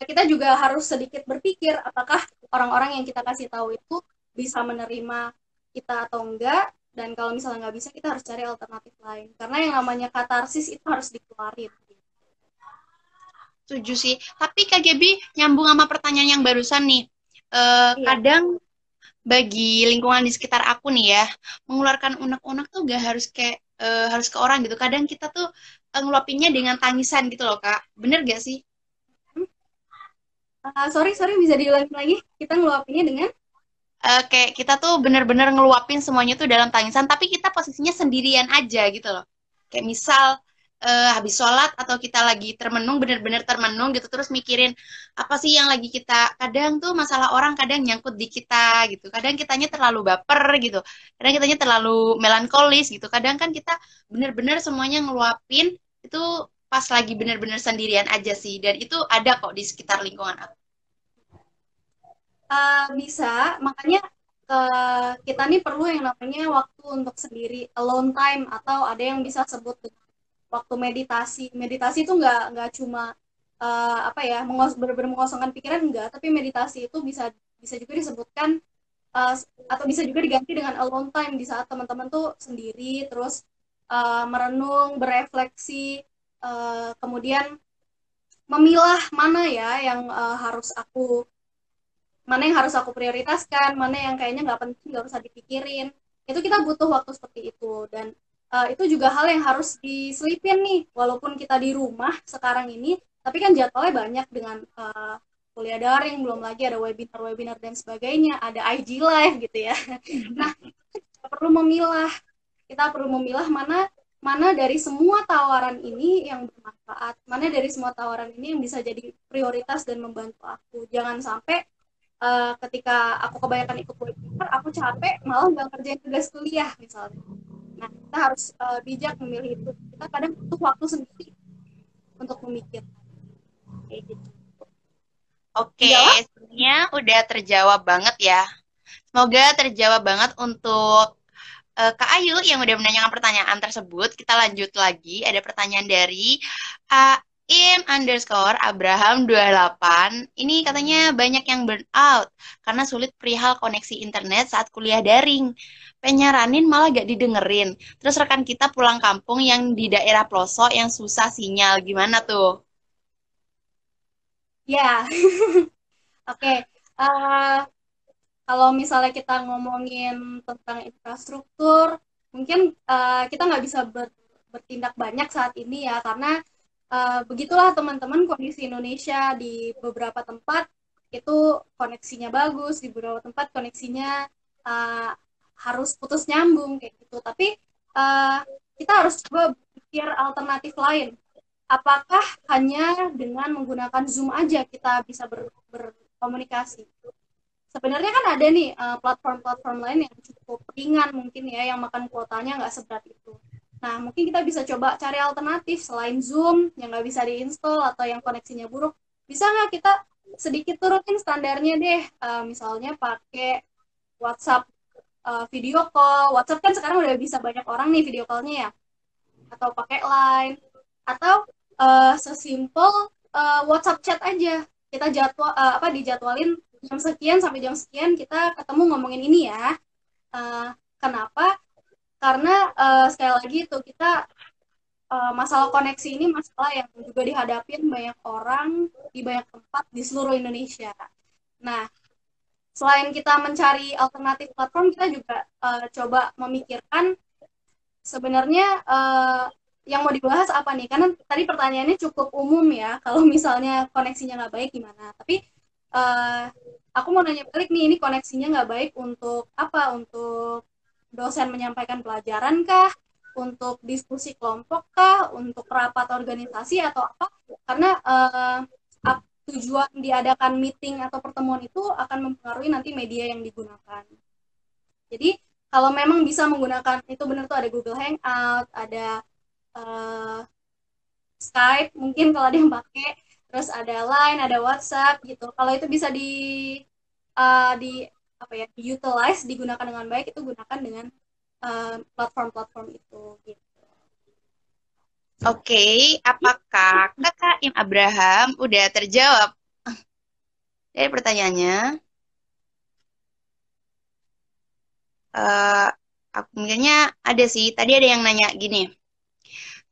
Kita juga harus sedikit berpikir apakah orang-orang yang kita kasih tahu itu bisa menerima kita atau enggak dan kalau misalnya nggak bisa kita harus cari alternatif lain. Karena yang namanya katarsis itu harus dikeluarin. Setuju sih. Tapi Kak Gebi nyambung sama pertanyaan yang barusan nih. Uh, iya. kadang bagi lingkungan di sekitar aku nih ya mengeluarkan unek-unek tuh gak harus kayak uh, harus ke orang gitu. Kadang kita tuh uh, ngeluapinnya dengan tangisan gitu loh kak. Bener gak sih? Uh, sorry sorry bisa diulangi lagi? Kita ngeluapinnya dengan uh, kayak kita tuh bener-bener ngeluapin semuanya tuh dalam tangisan tapi kita posisinya sendirian aja gitu loh. Kayak misal uh, habis sholat atau kita lagi termenung bener-bener termenung gitu terus mikirin apa sih yang lagi kita kadang tuh masalah orang kadang nyangkut di kita gitu. Kadang kitanya terlalu baper gitu. Kadang kitanya terlalu melankolis gitu. Kadang kan kita bener-bener semuanya ngeluapin itu pas lagi bener-bener sendirian aja sih. Dan itu ada kok di sekitar lingkungan aku uh, bisa. Makanya uh, kita nih perlu yang namanya waktu untuk sendiri alone time atau ada yang bisa sebut waktu meditasi. Meditasi itu nggak nggak cuma uh, apa ya mengos benar-benar mengosongkan pikiran enggak tapi meditasi itu bisa bisa juga disebutkan uh, atau bisa juga diganti dengan alone time. Di saat teman-teman tuh sendiri terus uh, merenung berefleksi uh, kemudian memilah mana ya yang uh, harus aku mana yang harus aku prioritaskan mana yang kayaknya nggak penting nggak usah dipikirin. Itu kita butuh waktu seperti itu. Dan uh, itu juga hal yang harus diselipin nih. Walaupun kita di rumah sekarang ini tapi kan jadwalnya banyak dengan uh, kuliah daring belum lagi ada webinar-webinar dan sebagainya ada IG live gitu ya. [laughs] Nah kita perlu memilah. Kita perlu memilah mana mana dari semua tawaran ini yang bermanfaat mana dari semua tawaran ini yang bisa jadi prioritas dan membantu aku. Jangan sampai uh, ketika aku kebanyakan ikut webinar aku capek malah nggak kerjain tugas kuliah misalnya. Nah kita harus uh, bijak memilih itu kita kadang butuh waktu sendiri untuk memikir kayak gitu. Oke okay, sebenarnya udah terjawab banget ya. Semoga terjawab banget untuk uh, Kak Ayu yang udah menanyakan pertanyaan tersebut. Kita lanjut lagi. Ada pertanyaan dari uh, im underscore Abraham 28 ini katanya banyak yang burn out karena sulit perihal koneksi internet saat kuliah daring. Penyaranin malah gak didengerin. Terus rekan kita pulang kampung yang di daerah pelosok yang susah sinyal. Gimana tuh? Ya, [laughs] oke. Eh, kalau misalnya kita ngomongin tentang infrastruktur, mungkin uh, kita nggak bisa ber, bertindak banyak saat ini ya, karena uh, begitulah teman-teman kondisi Indonesia di beberapa tempat. Itu koneksinya bagus di beberapa tempat koneksinya uh, harus putus nyambung kayak gitu. Tapi uh, kita harus coba berpikir alternatif lain. Apakah hanya dengan menggunakan zoom aja kita bisa ber, berkomunikasi? Sebenarnya kan ada nih platform-platform uh, lain yang cukup ringan mungkin ya yang makan kuotanya nggak seberat itu Nah, mungkin kita bisa coba cari alternatif selain Zoom yang nggak bisa diinstal atau yang koneksinya buruk. Bisa nggak kita sedikit turutin standarnya deh, uh, misalnya pakai WhatsApp uh, video call. WhatsApp kan sekarang udah bisa banyak orang nih video callnya ya. Atau pakai Line. Atau uh, sesimpel uh, WhatsApp chat aja. Kita jadwal uh, apa dijadwalin jam sekian sampai jam sekian kita ketemu ngomongin ini ya. Uh, kenapa? Karena uh, sekali lagi itu kita uh, masalah koneksi ini masalah yang juga dihadapin banyak orang di banyak tempat di seluruh Indonesia. Nah, selain kita mencari alternatif platform, kita juga uh, coba memikirkan sebenarnya uh, yang mau dibahas apa nih? Karena tadi pertanyaannya cukup umum ya, [laughs] kalau misalnya koneksinya nggak baik gimana. Tapi uh, aku mau nanya balik nih, ini koneksinya nggak baik untuk apa? Untuk dosen menyampaikan pelajaran kah untuk diskusi kelompok kah, untuk rapat organisasi atau apa? Karena uh, tujuan diadakan meeting atau pertemuan itu akan mempengaruhi nanti media yang digunakan. Jadi kalau memang bisa menggunakan itu benar tuh ada Google Hangout, ada uh, Skype, mungkin kalau ada yang pakai, terus ada Line, ada WhatsApp gitu. Kalau itu bisa di uh, di apa ya, utilize, digunakan dengan baik, itu gunakan dengan platform-platform uh, itu gitu. Oke, okay, apakah kakak Im Abraham udah terjawab dari pertanyaannya? Uh, aku mikirnya ada sih. Tadi ada yang nanya gini.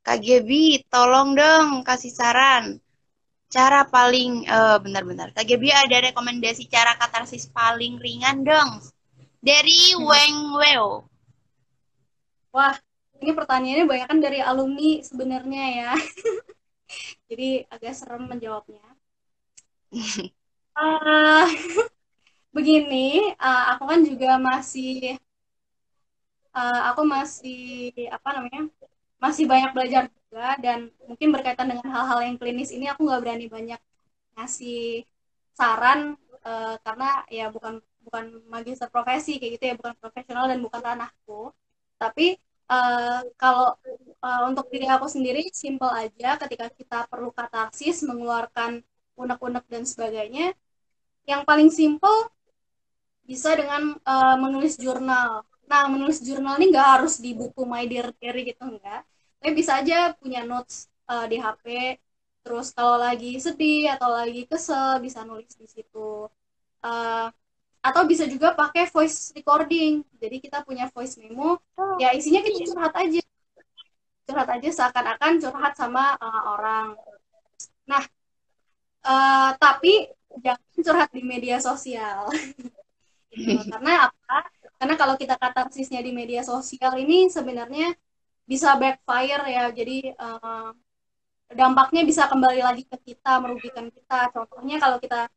Kak Gebi, tolong dong kasih saran. Cara paling, uh, bentar-bentar. Kak Gebi ada rekomendasi cara katarsis paling ringan dong. Dari hmm. Weng Weo. Wah, ini pertanyaannya banyak kan dari alumni sebenarnya ya. [laughs] Jadi agak serem menjawabnya. uh, [laughs] begini, uh, aku kan juga masih uh, aku masih apa namanya? masih banyak belajar juga dan mungkin berkaitan dengan hal-hal yang klinis ini aku nggak berani banyak ngasih saran uh, karena ya bukan bukan magister profesi kayak gitu ya bukan profesional dan bukan ranahku. Tapi uh, kalau uh, untuk diri aku sendiri simple aja ketika kita perlu katarsis mengeluarkan unek-unek dan sebagainya yang paling simple bisa dengan uh, menulis jurnal. Nah menulis jurnal ini nggak harus di buku My Dear Diary gitu enggak tapi bisa aja punya notes uh, di HP terus kalau lagi sedih atau lagi kesel bisa nulis di situ. Uh, atau bisa juga pakai voice recording. Jadi kita punya voice memo. Oh, ya isinya kita curhat aja. Curhat aja seakan-akan curhat sama uh, orang. Nah uh, tapi jangan curhat di media sosial. [laughs] Gitu. karena apa? Karena kalau kita katarsisnya di media sosial ini sebenarnya bisa backfire ya. Jadi uh, dampaknya bisa kembali lagi ke kita merugikan kita. Contohnya kalau kita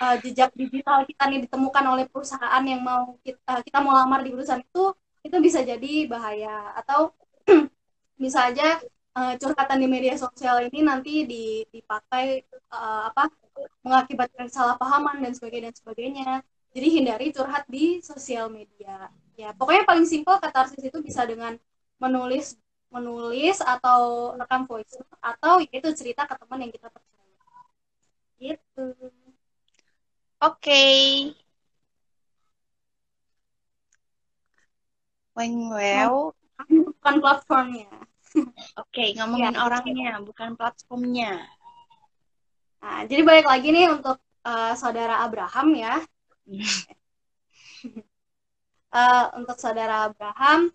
uh, jejak digital kita nih ditemukan oleh perusahaan yang mau kita kita mau lamar di perusahaan itu itu bisa jadi bahaya. Atau [clears throat] bisa aja uh, curhatan di media sosial ini nanti dipakai uh, apa mengakibatkan kesalahpahaman dan sebagainya dan sebagainya. Jadi hindari curhat di sosial media. Ya pokoknya paling simpel katarsis itu bisa dengan menulis menulis atau rekam voice atau itu cerita ke teman yang kita percaya gitu Oke. Okay. Weng well. Bukan platformnya. Oke, okay, ngomongin ya. orangnya, bukan platformnya. Nah, jadi balik lagi nih untuk uh, saudara Abraham ya. uh, [laughs] untuk saudara Abraham,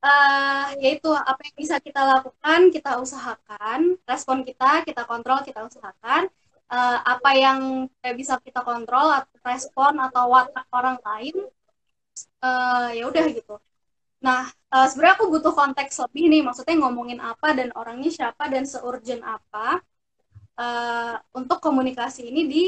uh, yaitu apa yang bisa kita lakukan, kita usahakan, respon kita, kita kontrol, kita usahakan. Uh, apa yang tidak bisa kita kontrol atau respon atau watak orang lain uh, ya udah gitu. Nah uh, sebenarnya aku butuh konteks lebih nih maksudnya ngomongin apa dan orangnya siapa dan seurgent apa uh, untuk komunikasi ini di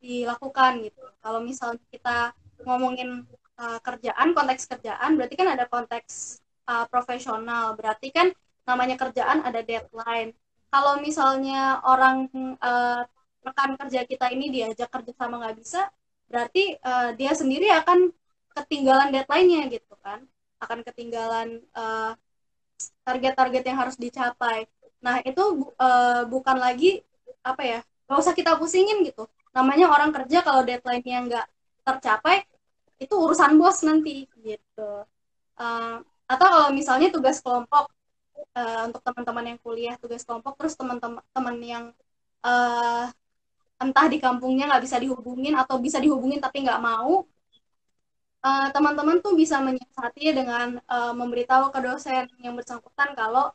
dilakukan gitu. Kalau misalnya kita ngomongin uh, kerjaan konteks kerjaan berarti kan ada konteks uh, profesional. Berarti kan namanya kerjaan ada deadline. Kalau misalnya orang uh, rekan kerja kita ini diajak kerja sama nggak bisa berarti uh, dia sendiri akan ketinggalan deadline-nya gitu kan. Akan ketinggalan eh, target-target yang harus dicapai. Nah itu uh, bukan lagi apa ya nggak usah kita pusingin gitu. Namanya orang kerja kalau deadline-nya nggak tercapai itu urusan bos nanti gitu. Uh, atau kalau misalnya tugas kelompok uh, untuk teman-teman yang kuliah tugas kelompok terus teman-teman yang uh, entah di kampungnya nggak bisa dihubungin atau bisa dihubungin tapi nggak mau uh, teman-teman tuh bisa menyiasati dengan uh, memberitahu ke dosen yang bersangkutan kalau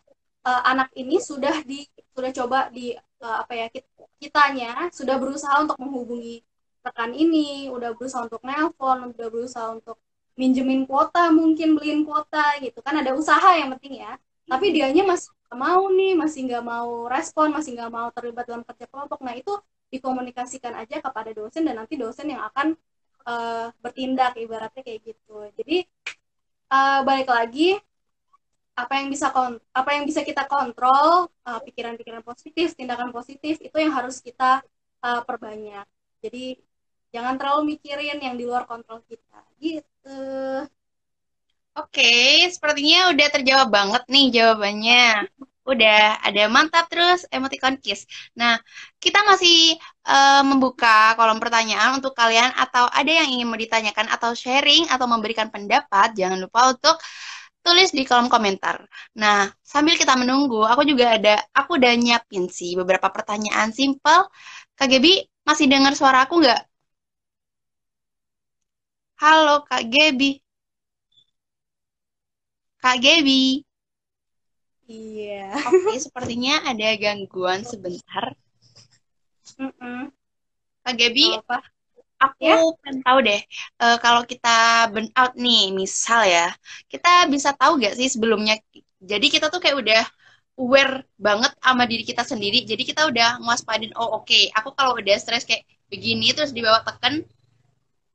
uh, anak ini sudah di sudah coba di uh, apa ya kitanya sudah berusaha untuk menghubungi rekan ini udah berusaha untuk nelpon udah berusaha untuk minjemin kuota mungkin beliin kuota gitu. Kan ada usaha yang penting ya. Tapi dianya masih nggak mau nih masih nggak mau respon masih nggak mau terlibat dalam kerja kelompok. Nah itu dikomunikasikan aja kepada dosen dan nanti dosen yang akan uh, bertindak ibaratnya kayak gitu. Jadi uh, balik lagi apa yang bisa kon apa yang bisa kita kontrol uh, pikiran-pikiran positif tindakan positif itu yang harus kita uh, perbanyak. Jadi jangan terlalu mikirin yang di luar kontrol kita gitu oke sepertinya udah terjawab banget nih jawabannya udah ada mantap terus emoticon kiss. Nah, kita masih uh, membuka kolom pertanyaan untuk kalian atau ada yang ingin mau ditanyakan atau sharing atau memberikan pendapat, jangan lupa untuk tulis di kolom komentar. Nah, sambil kita menunggu, aku juga ada, aku udah nyiapin sih beberapa pertanyaan simple. Kak Gebi, masih dengar suara aku nggak? Halo, Kak Gebi. Kak Gebi. Iya. Oke, sepertinya ada gangguan sebentar. Mm -mm. Kak Gebi, apa? aku ya? pengen tahu deh uh, kalau kita burn out nih misal ya kita bisa tahu gak sih sebelumnya jadi kita tuh kayak udah aware banget sama diri kita sendiri jadi kita udah ngewaspadin oh oke okay, aku kalau udah stres kayak begini terus dibawa tekan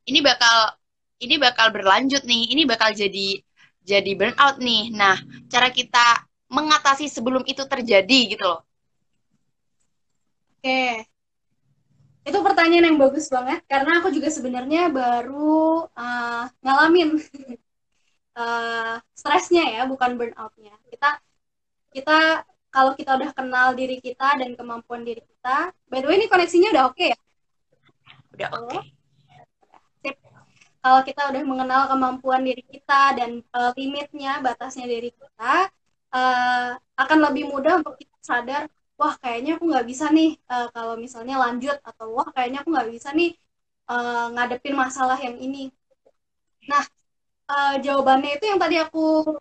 ini bakal ini bakal berlanjut nih ini bakal jadi jadi burn out nih. Nah cara kita mengatasi sebelum itu terjadi gitu loh. Oke. Itu pertanyaan yang bagus banget karena aku juga sebenarnya baru uh, ngalamin uh, [laughs] stresnya ya bukan burnoutnya. Kita kita kalau kita udah kenal diri kita dan kemampuan diri kita by the way ini koneksinya udah oke okay ya? Udah oke. Okay. Kalau kita udah mengenal kemampuan diri kita dan uh, limitnya batasnya diri kita uh, akan lebih mudah untuk kita sadar wah kayaknya aku nggak bisa nih uh, kalau misalnya lanjut atau wah kayaknya aku nggak bisa nih uh, ngadepin masalah yang ini. Nah, uh, jawabannya itu yang tadi aku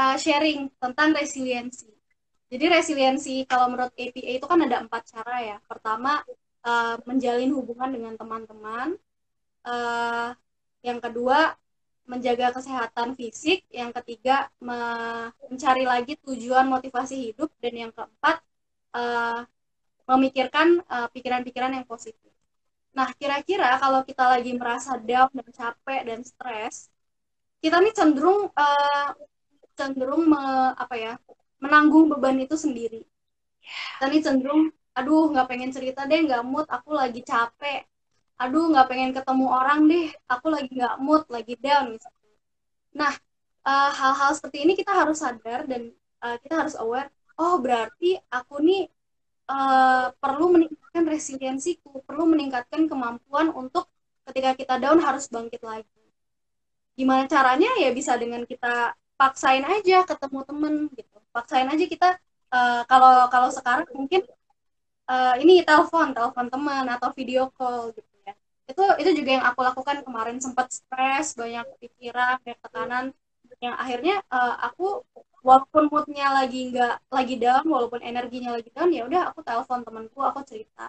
uh, sharing tentang resiliensi. Jadi resiliensi kalau menurut APA itu kan ada empat cara ya. Pertama, uh, menjalin hubungan dengan teman-teman. Uh, yang kedua, menjaga kesehatan fisik. Yang ketiga, mencari lagi tujuan motivasi hidup. Dan yang keempat, uh, memikirkan eh, pikiran-pikiran yang positif. Nah, kira-kira kalau kita lagi merasa down dan capek dan stres, kita nih cenderung uh, cenderung me, apa ya menanggung beban itu sendiri. Kita nih cenderung, aduh nggak pengen cerita deh, nggak mood, aku lagi capek. Aduh nggak pengen ketemu orang deh, aku lagi nggak mood, lagi down misalnya. Nah, hal-hal uh, seperti ini kita harus sadar dan uh, kita harus aware oh berarti aku nih uh, perlu meningkatkan resiliensiku, perlu meningkatkan kemampuan untuk ketika kita down harus bangkit lagi. Gimana caranya ya bisa dengan kita paksain aja ketemu temen gitu, paksain aja kita uh, kalau kalau sekarang mungkin uh, ini telepon, telepon teman atau video call gitu. Itu itu juga yang aku lakukan kemarin sempat stres, banyak pikiran, banyak tekanan. Yang akhirnya uh, aku walaupun moodnya lagi nggak lagi down walaupun energinya lagi down ya udah aku telepon temanku aku cerita.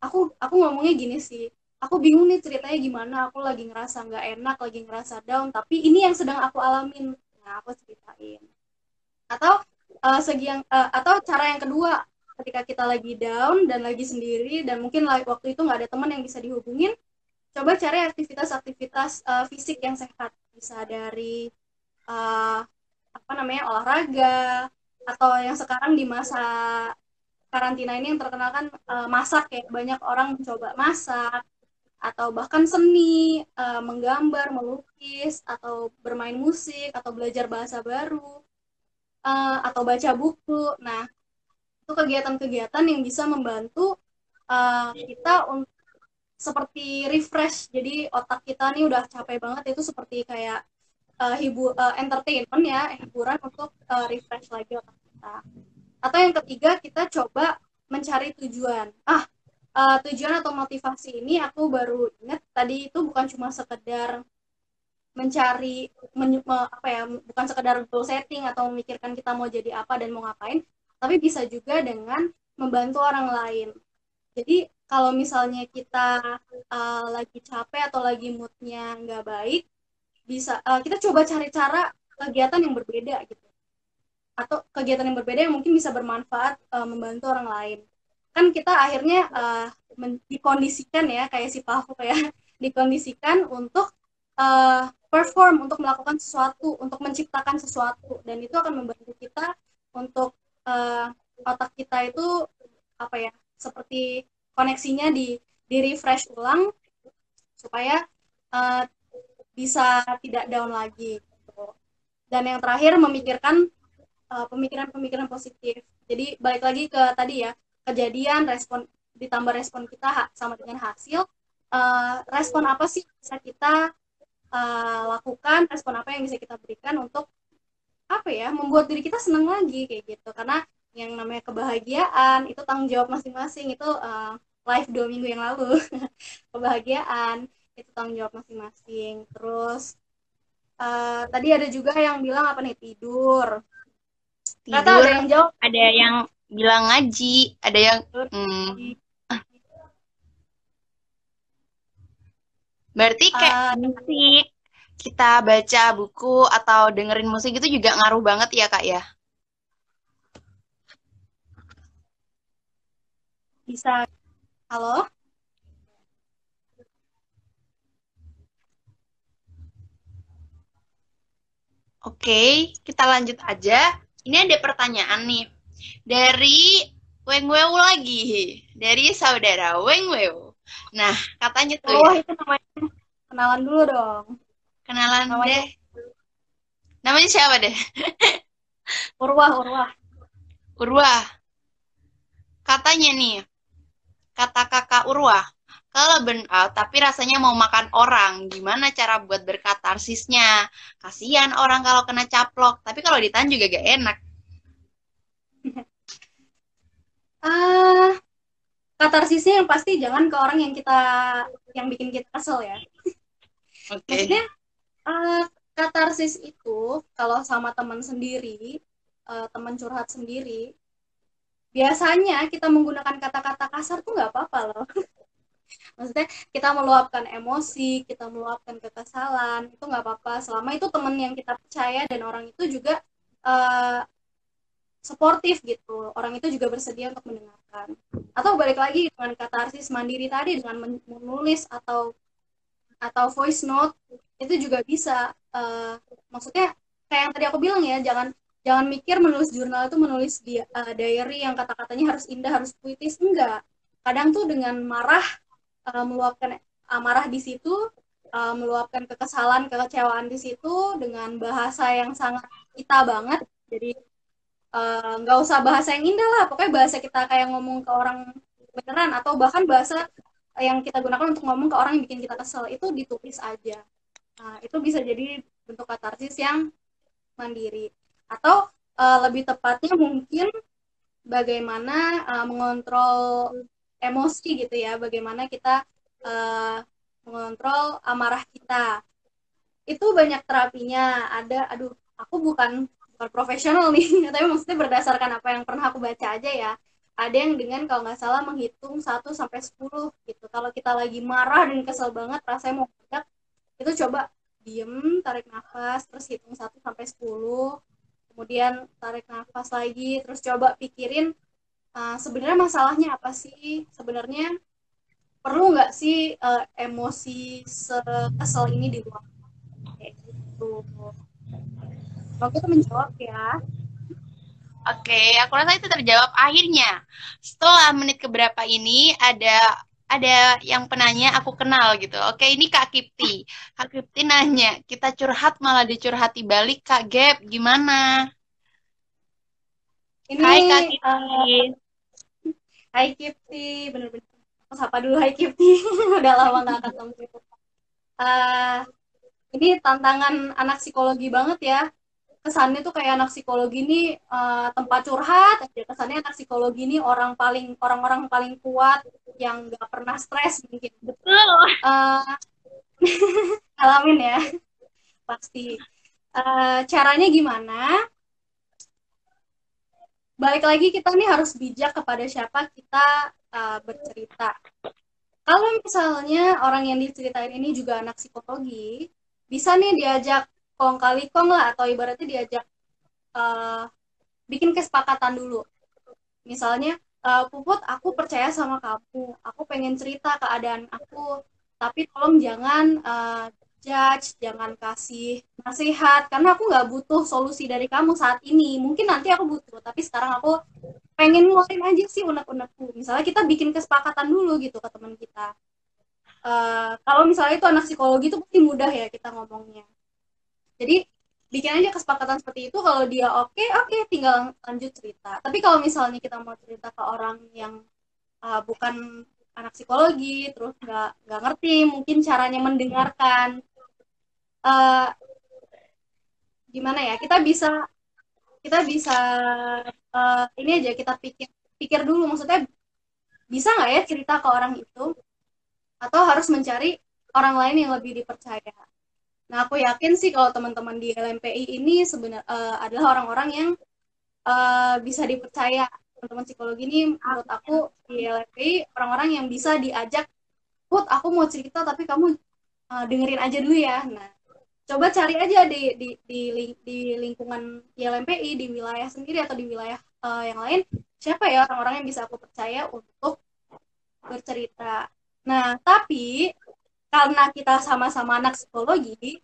Aku aku ngomongnya gini sih aku bingung nih ceritanya gimana aku lagi ngerasa nggak enak lagi ngerasa down tapi ini yang sedang aku alamin. Nah aku ceritain. Atau uh, segi yang uh, atau cara yang kedua ketika kita lagi down dan lagi sendiri dan mungkin waktu itu nggak ada teman yang bisa dihubungin coba cari aktivitas-aktivitas uh, fisik yang sehat. Bisa dari uh, apa namanya olahraga atau yang sekarang di masa karantina ini yang terkenal kan uh, masak ya. Banyak orang mencoba masak atau bahkan seni uh, menggambar melukis atau bermain musik atau belajar bahasa baru uh, atau baca buku. Nah itu kegiatan-kegiatan yang bisa membantu uh, kita untuk seperti refresh. Jadi otak kita nih udah capek banget itu seperti kayak uh, hibu uh, entertainment ya hiburan untuk uh, refresh lagi otak kita. Atau yang ketiga kita coba mencari tujuan. Ah uh, tujuan atau motivasi ini aku baru ingat tadi itu bukan cuma sekedar mencari men, me, apa ya bukan sekedar goal setting atau memikirkan kita mau jadi apa dan mau ngapain tapi bisa juga dengan membantu orang lain. Jadi kalau misalnya kita uh, lagi capek atau lagi moodnya nggak baik bisa uh, kita coba cari cara kegiatan yang berbeda gitu. Atau kegiatan yang berbeda yang mungkin bisa bermanfaat uh, membantu orang lain. Kan kita akhirnya uh, dikondisikan ya kayak si Pavo ya [laughs] dikondisikan untuk uh, perform untuk melakukan sesuatu, untuk menciptakan sesuatu, dan itu akan membantu kita untuk uh, otak kita itu apa ya seperti koneksinya di di refresh ulang supaya uh, bisa tidak down lagi. Gitu. Dan yang terakhir memikirkan pemikiran-pemikiran uh, positif. Jadi balik lagi ke tadi ya kejadian respon ditambah respon kita sama dengan hasil uh, respon apa sih bisa kita uh, lakukan respon apa yang bisa kita berikan untuk apa ya membuat diri kita senang lagi kayak gitu. Karena yang namanya kebahagiaan itu tanggung jawab masing-masing. Itu uh, live dua minggu yang lalu. [laughs] Kebahagiaan itu tanggung jawab masing-masing. Terus uh, tadi ada juga yang bilang apa nih? Tidur. Tidur Kata ada yang jawab? Ada yang bilang ngaji ada yang hmm, Berarti kayak uh, musik, kita baca buku atau dengerin musik itu juga ngaruh banget ya kak ya? Bisa. Halo? Oke, kita lanjut aja. Ini ada pertanyaan nih. Dari Weng Wew lagi. Dari saudara Weng Wew. Nah, katanya tuh oh, ya. itu namanya kenalan dulu dong. Kenalan namanya... deh. Namanya siapa deh? [laughs] Urwah, Urwah. Urwah. Katanya nih, kata kakak Urwah, kalau burn out tapi rasanya mau makan orang, gimana cara buat berkatarsisnya? Kasihan orang kalau kena caplok, tapi kalau ditahan juga gak enak. [laughs] Ah, uh, katarsisnya yang pasti jangan ke orang yang kita yang bikin kita kesel ya. Oke. Okay. Maksudnya uh, katarsis itu kalau sama teman sendiri, uh, teman curhat sendiri, biasanya kita menggunakan kata-kata kasar tuh nggak apa-apa loh. [laughs] Maksudnya kita meluapkan emosi, kita meluapkan kekesalan, itu nggak apa-apa. Selama itu teman yang kita percaya dan orang itu juga uh, suportif gitu orang itu juga bersedia untuk mendengarkan atau balik lagi dengan kata artis mandiri tadi dengan menulis atau atau voice note itu juga bisa uh, maksudnya kayak yang tadi aku bilang ya jangan jangan mikir menulis jurnal itu menulis di uh, diary yang kata-katanya harus indah harus puitis enggak. Kadang tuh dengan marah uh, meluapkan amarah di situ uh, meluapkan kekesalan kekecewaan di situ dengan bahasa yang sangat kita banget jadi nggak uh, usah bahasa yang indah lah. Pokoknya bahasa kita kayak ngomong ke orang beneran atau bahkan bahasa yang kita gunakan untuk ngomong ke orang yang bikin kita kesel itu ditulis aja. Nah itu bisa jadi bentuk katarsis yang mandiri. Atau uh, lebih tepatnya mungkin bagaimana uh, mengontrol emosi gitu ya bagaimana kita uh, mengontrol amarah kita. Itu banyak terapinya. Ada aduh aku bukan bukan profesional nih [laughs] tapi maksudnya berdasarkan apa yang pernah aku baca aja ya ada yang dengan kalau nggak salah menghitung 1 sampai 10 gitu. Kalau kita lagi marah dan kesel banget rasanya mau meledak itu coba diem tarik nafas terus hitung 1 sampai 10 kemudian tarik nafas lagi terus coba pikirin uh, sebenarnya masalahnya apa sih? Sebenarnya perlu nggak sih uh, emosi sekesel ini di luar? Kayak gitu. Waktu itu menjawab ya. Oke, aku rasa itu terjawab akhirnya. Setelah menit keberapa ini ada ada yang penanya aku kenal gitu. Oke, ini Kak Kipti. Kak Kipti nanya, kita curhat malah dicurhati balik Kak Gap, gimana? Ini, hai Kak Kipti. Uh, hai Kipti, bener-bener. Aku sapa dulu Hai Kipti. [laughs] Udah lama gak ketemu. Uh, ini tantangan anak psikologi banget ya kesannya tuh kayak anak psikologi ini uh, tempat curhat aja. Kesannya anak psikologi ini orang paling orang-orang paling kuat yang gak pernah stres mungkin. Betul. Uh, [laughs] alamin ya pasti. Uh, caranya gimana? Balik lagi kita nih harus bijak kepada siapa kita uh, bercerita. Kalau misalnya orang yang diceritain ini juga anak psikologi bisa nih diajak kong kali kong lah atau ibaratnya diajak uh, bikin kesepakatan dulu misalnya uh, puput aku percaya sama kamu aku pengen cerita keadaan aku tapi tolong jangan uh, judge, jangan kasih nasihat, karena aku nggak butuh solusi dari kamu saat ini. Mungkin nanti aku butuh, tapi sekarang aku pengen ngeluarin aja sih unek-unekku. Misalnya kita bikin kesepakatan dulu gitu ke teman kita. Uh, kalau misalnya itu anak psikologi itu pasti mudah ya kita ngomongnya. Jadi bikin aja kesepakatan seperti itu. Kalau dia oke okay, oke okay, tinggal lanjut cerita. Tapi kalau misalnya kita mau cerita ke orang yang uh, bukan anak psikologi terus nggak nggak ngerti mungkin caranya mendengarkan uh, gimana ya kita bisa kita bisa uh, ini aja kita pikir pikir dulu. Maksudnya bisa nggak ya cerita ke orang itu? Atau harus mencari orang lain yang lebih dipercaya Nah, aku yakin sih kalau teman-teman di LMPI ini sebenarnya uh, adalah orang-orang yang uh, bisa dipercaya. Teman-teman psikologi ini menurut aku di LMPI orang-orang yang bisa diajak, "Put, aku mau cerita tapi kamu uh, dengerin aja dulu ya." Nah, coba cari aja di di di, di lingkungan LMPI di wilayah sendiri atau di wilayah uh, yang lain siapa ya orang-orang yang bisa aku percaya untuk bercerita. Nah, tapi karena kita sama-sama anak psikologi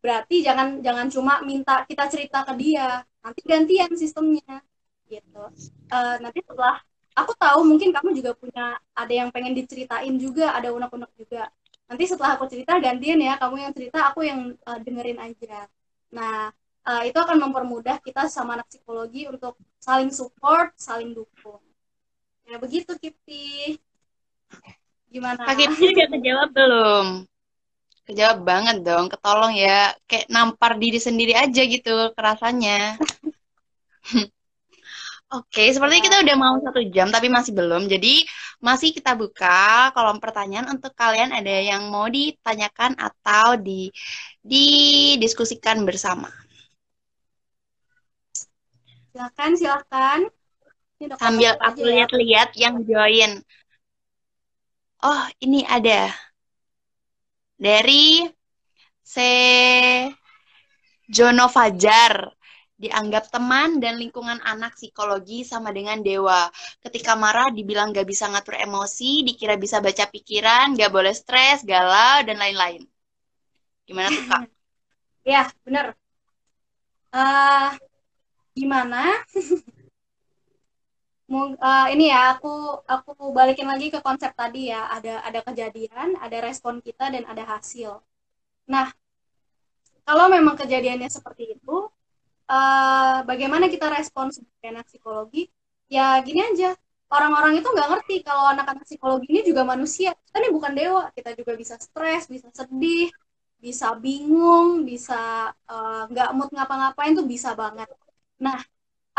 berarti jangan jangan cuma minta kita cerita ke dia. Nanti gantian sistemnya gitu. Uh, nanti setelah aku tahu mungkin kamu juga punya ada yang pengen diceritain juga ada unek-unek juga. Nanti setelah aku cerita gantian ya. Kamu yang cerita aku yang uh, dengerin aja. Nah uh, itu akan mempermudah kita sama anak psikologi untuk saling support saling dukung. Ya begitu Kipti Gimana? Kipti udah kejawab belum? Kejawab banget dong, ketolong ya. Kayak nampar diri sendiri aja gitu kerasanya. [laughs] Oke, okay, sepertinya kita udah mau satu jam tapi masih belum. Jadi masih kita buka kolom pertanyaan untuk kalian ada yang mau ditanyakan atau di didiskusikan bersama. Silakan, silakan. Sambil aku ya. lihat-lihat yang join oh ini ada dari se Jono Fajar dianggap teman dan lingkungan anak psikologi sama dengan dewa. Ketika marah dibilang gak bisa ngatur emosi, dikira bisa baca pikiran, gak boleh stres, galau, dan lain-lain. Gimana tuh kak? [laughs] ya, bener. Uh, gimana? [laughs] uh, ini ya aku aku balikin lagi ke konsep tadi ya. Ada ada kejadian ada respon kita dan ada hasil. Nah kalau memang kejadiannya seperti itu uh, bagaimana kita respon sebagai anak psikologi? Ya gini aja. Orang-orang itu nggak ngerti kalau anak-anak psikologi ini juga manusia. Kita ini bukan dewa. Kita juga bisa stres bisa sedih bisa bingung bisa eh, nggak uh, mood ngapa-ngapain tuh bisa banget. Nah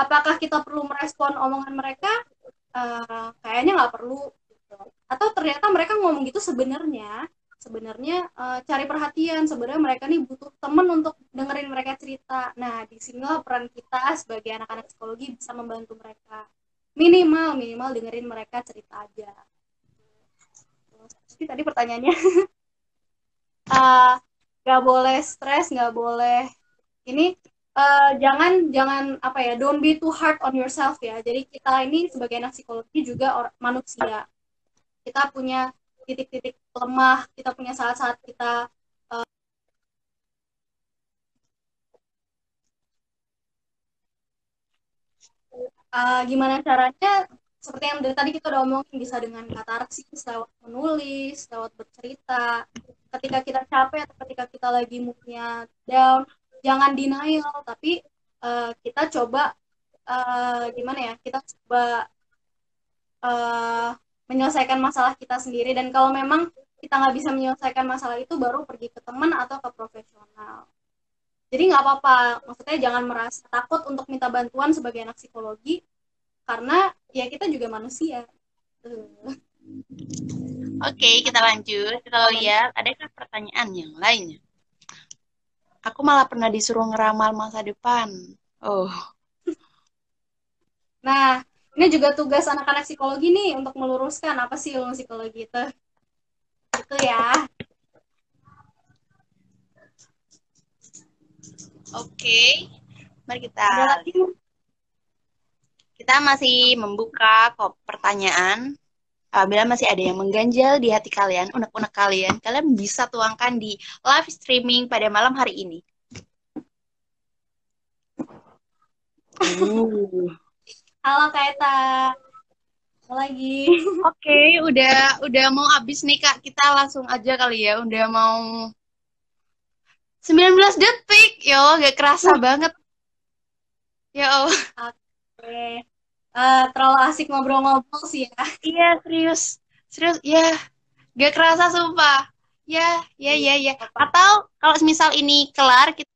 apakah kita perlu merespon omongan mereka? Uh, kayaknya nggak perlu gitu. atau ternyata mereka ngomong gitu sebenarnya. Sebenarnya uh, cari perhatian. Sebenarnya mereka nih butuh temen untuk dengerin mereka cerita. Nah di sinilah peran kita sebagai anak-anak psikologi bisa membantu mereka. Minimal minimal dengerin mereka cerita aja. Jadi tadi pertanyaannya. Uh, [laughs] nggak boleh stres nggak boleh ini uh, jangan jangan apa ya don't be too hard on yourself ya. Jadi kita ini sebagai anak psikologi juga orang manusia. Kita punya titik-titik lemah kita punya saat-saat kita uh, uh, gimana caranya? Seperti yang dari tadi kita udah omongin bisa dengan katarsis lewat menulis lewat bercerita. Ketika kita capek atau ketika kita lagi moodnya down jangan denial tapi uh, kita coba uh, gimana ya kita coba uh, menyelesaikan masalah kita sendiri dan kalau memang kita nggak bisa menyelesaikan masalah itu baru pergi ke teman atau ke profesional jadi nggak apa-apa maksudnya jangan merasa takut untuk minta bantuan sebagai anak psikologi karena ya kita juga manusia Oke, kita lanjut. Kita lihat, adakah pertanyaan yang lainnya? Aku malah pernah disuruh ngeramal masa depan. Oh. [laughs] Nah, ini juga tugas anak-anak psikologi nih untuk meluruskan apa sih ilmu psikologi itu. Itu ya. Oke. Mari kita kita masih membuka kok pertanyaan. Apabila masih ada yang mengganjal di hati kalian, unek-unek kalian, kalian bisa tuangkan di live streaming pada malam hari ini. Uh. Halo Kaita. Lagi. Oke, okay, udah udah mau habis nih Kak. Kita langsung aja kali ya. Udah mau 19 detik. Yo, gak kerasa uh. banget. Ya Allah. Oke. Okay. Uh, eh, terlalu asik ngobrol-ngobrol sih ya. Iya, serius. Serius, ya. Gak kerasa sumpah. Ya, ya, ya, ya. Atau kalau misal ini kelar, kita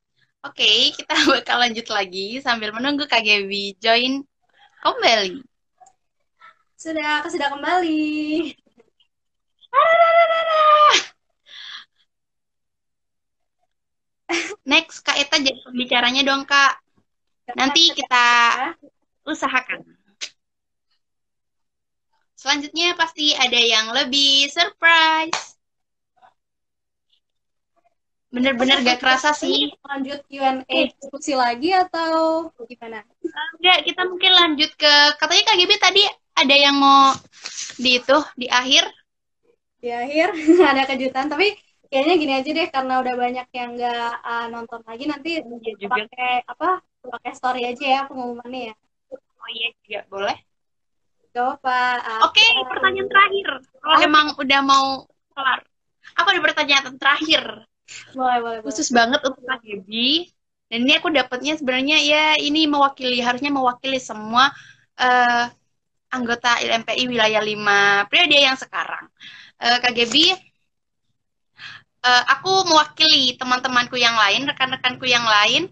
Oke, okay, kita bakal lanjut lagi sambil menunggu Kak Gaby join kembali. Sudah, sudah kembali. [laughs] Next, Kak Eta jadi pembicaranya dong, Kak. Nanti kita usahakan. Selanjutnya pasti ada yang lebih surprise. Bener-bener gak kerasa sih. Lanjut Q&A eh. diskusi lagi atau gimana? Enggak kita mungkin lanjut ke katanya KGB tadi ada yang mau di itu di akhir. Di akhir [laughs] ada kejutan. Tapi kayaknya gini aja deh karena udah banyak yang nggak uh, nonton lagi nanti ya pakai apa pakai story aja ya pengumumannya ya. Oh iya juga boleh Oke, okay, pertanyaan terakhir. Kalau ah. emang udah mau kelar. Aku ada pertanyaan terakhir boleh, boleh, khusus boleh. banget untuk Kak Gaby. Dan ini aku dapatnya sebenarnya ya ini mewakili harusnya mewakili semua uh, anggota LMPI wilayah 5 periode yang sekarang. Uh, Kak Gaby, uh, aku mewakili teman-temanku yang lain, rekan-rekanku yang lain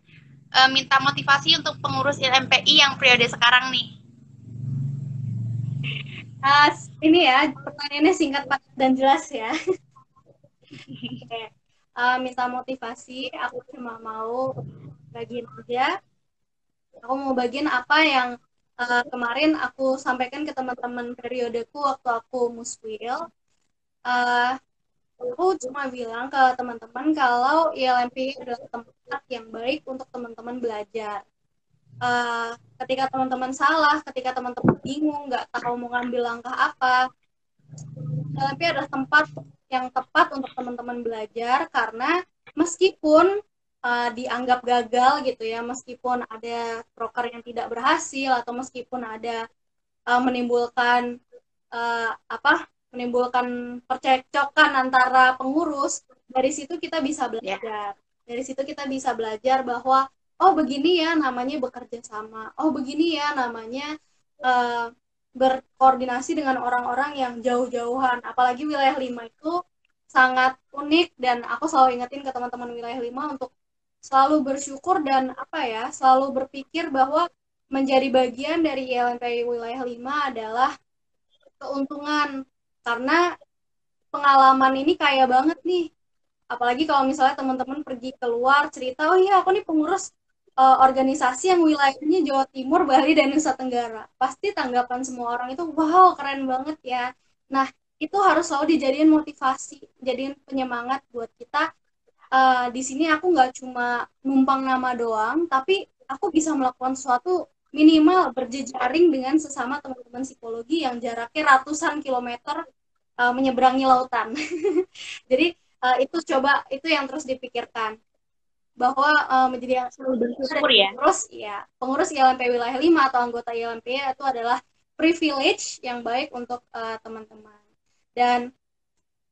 uh, minta motivasi untuk pengurus LMPI yang periode sekarang nih. Uh, ini ya pertanyaannya singkat dan jelas ya. okay uh, minta motivasi aku cuma mau bagian aja. Aku mau bagian apa yang uh, kemarin aku sampaikan ke teman-teman periodeku waktu aku muswil. Uh, aku cuma bilang ke teman-teman kalau ILMP adalah tempat yang baik untuk teman-teman belajar uh, ketika teman-teman salah ketika teman-teman bingung nggak tahu mau ngambil langkah apa ILMP adalah tempat yang tepat untuk teman-teman belajar karena meskipun uh, dianggap gagal gitu ya meskipun ada proker yang tidak berhasil atau meskipun ada uh, menimbulkan uh, apa menimbulkan percekcokan antara pengurus dari situ kita bisa belajar yeah. dari situ kita bisa belajar bahwa oh begini ya namanya bekerja sama. Oh begini ya namanya uh, berkoordinasi dengan orang-orang yang jauh-jauhan. Apalagi wilayah lima itu sangat unik dan aku selalu ingetin ke teman-teman wilayah lima untuk selalu bersyukur dan apa ya selalu berpikir bahwa menjadi bagian dari ILMP wilayah lima adalah keuntungan. Karena pengalaman ini kaya banget nih. Apalagi kalau misalnya teman-teman pergi keluar cerita oh iya aku nih pengurus uh, organisasi yang wilayahnya Jawa Timur, Bali, dan Nusa Tenggara. Pasti tanggapan semua orang itu, wow keren banget ya. Nah, itu harus selalu dijadiin motivasi, jadiin penyemangat buat kita. Uh, di sini aku nggak cuma numpang nama doang, tapi aku bisa melakukan sesuatu minimal berjejaring dengan sesama teman-teman psikologi yang jaraknya ratusan kilometer uh, menyeberangi lautan. [laughs] Jadi uh, itu coba itu yang terus dipikirkan bahwa uh, menjadi yang selalu bersyukur ya. Terus ya, pengurus ILMP wilayah 5 atau anggota ILMP itu adalah privilege yang baik untuk uh, teman-teman. Dan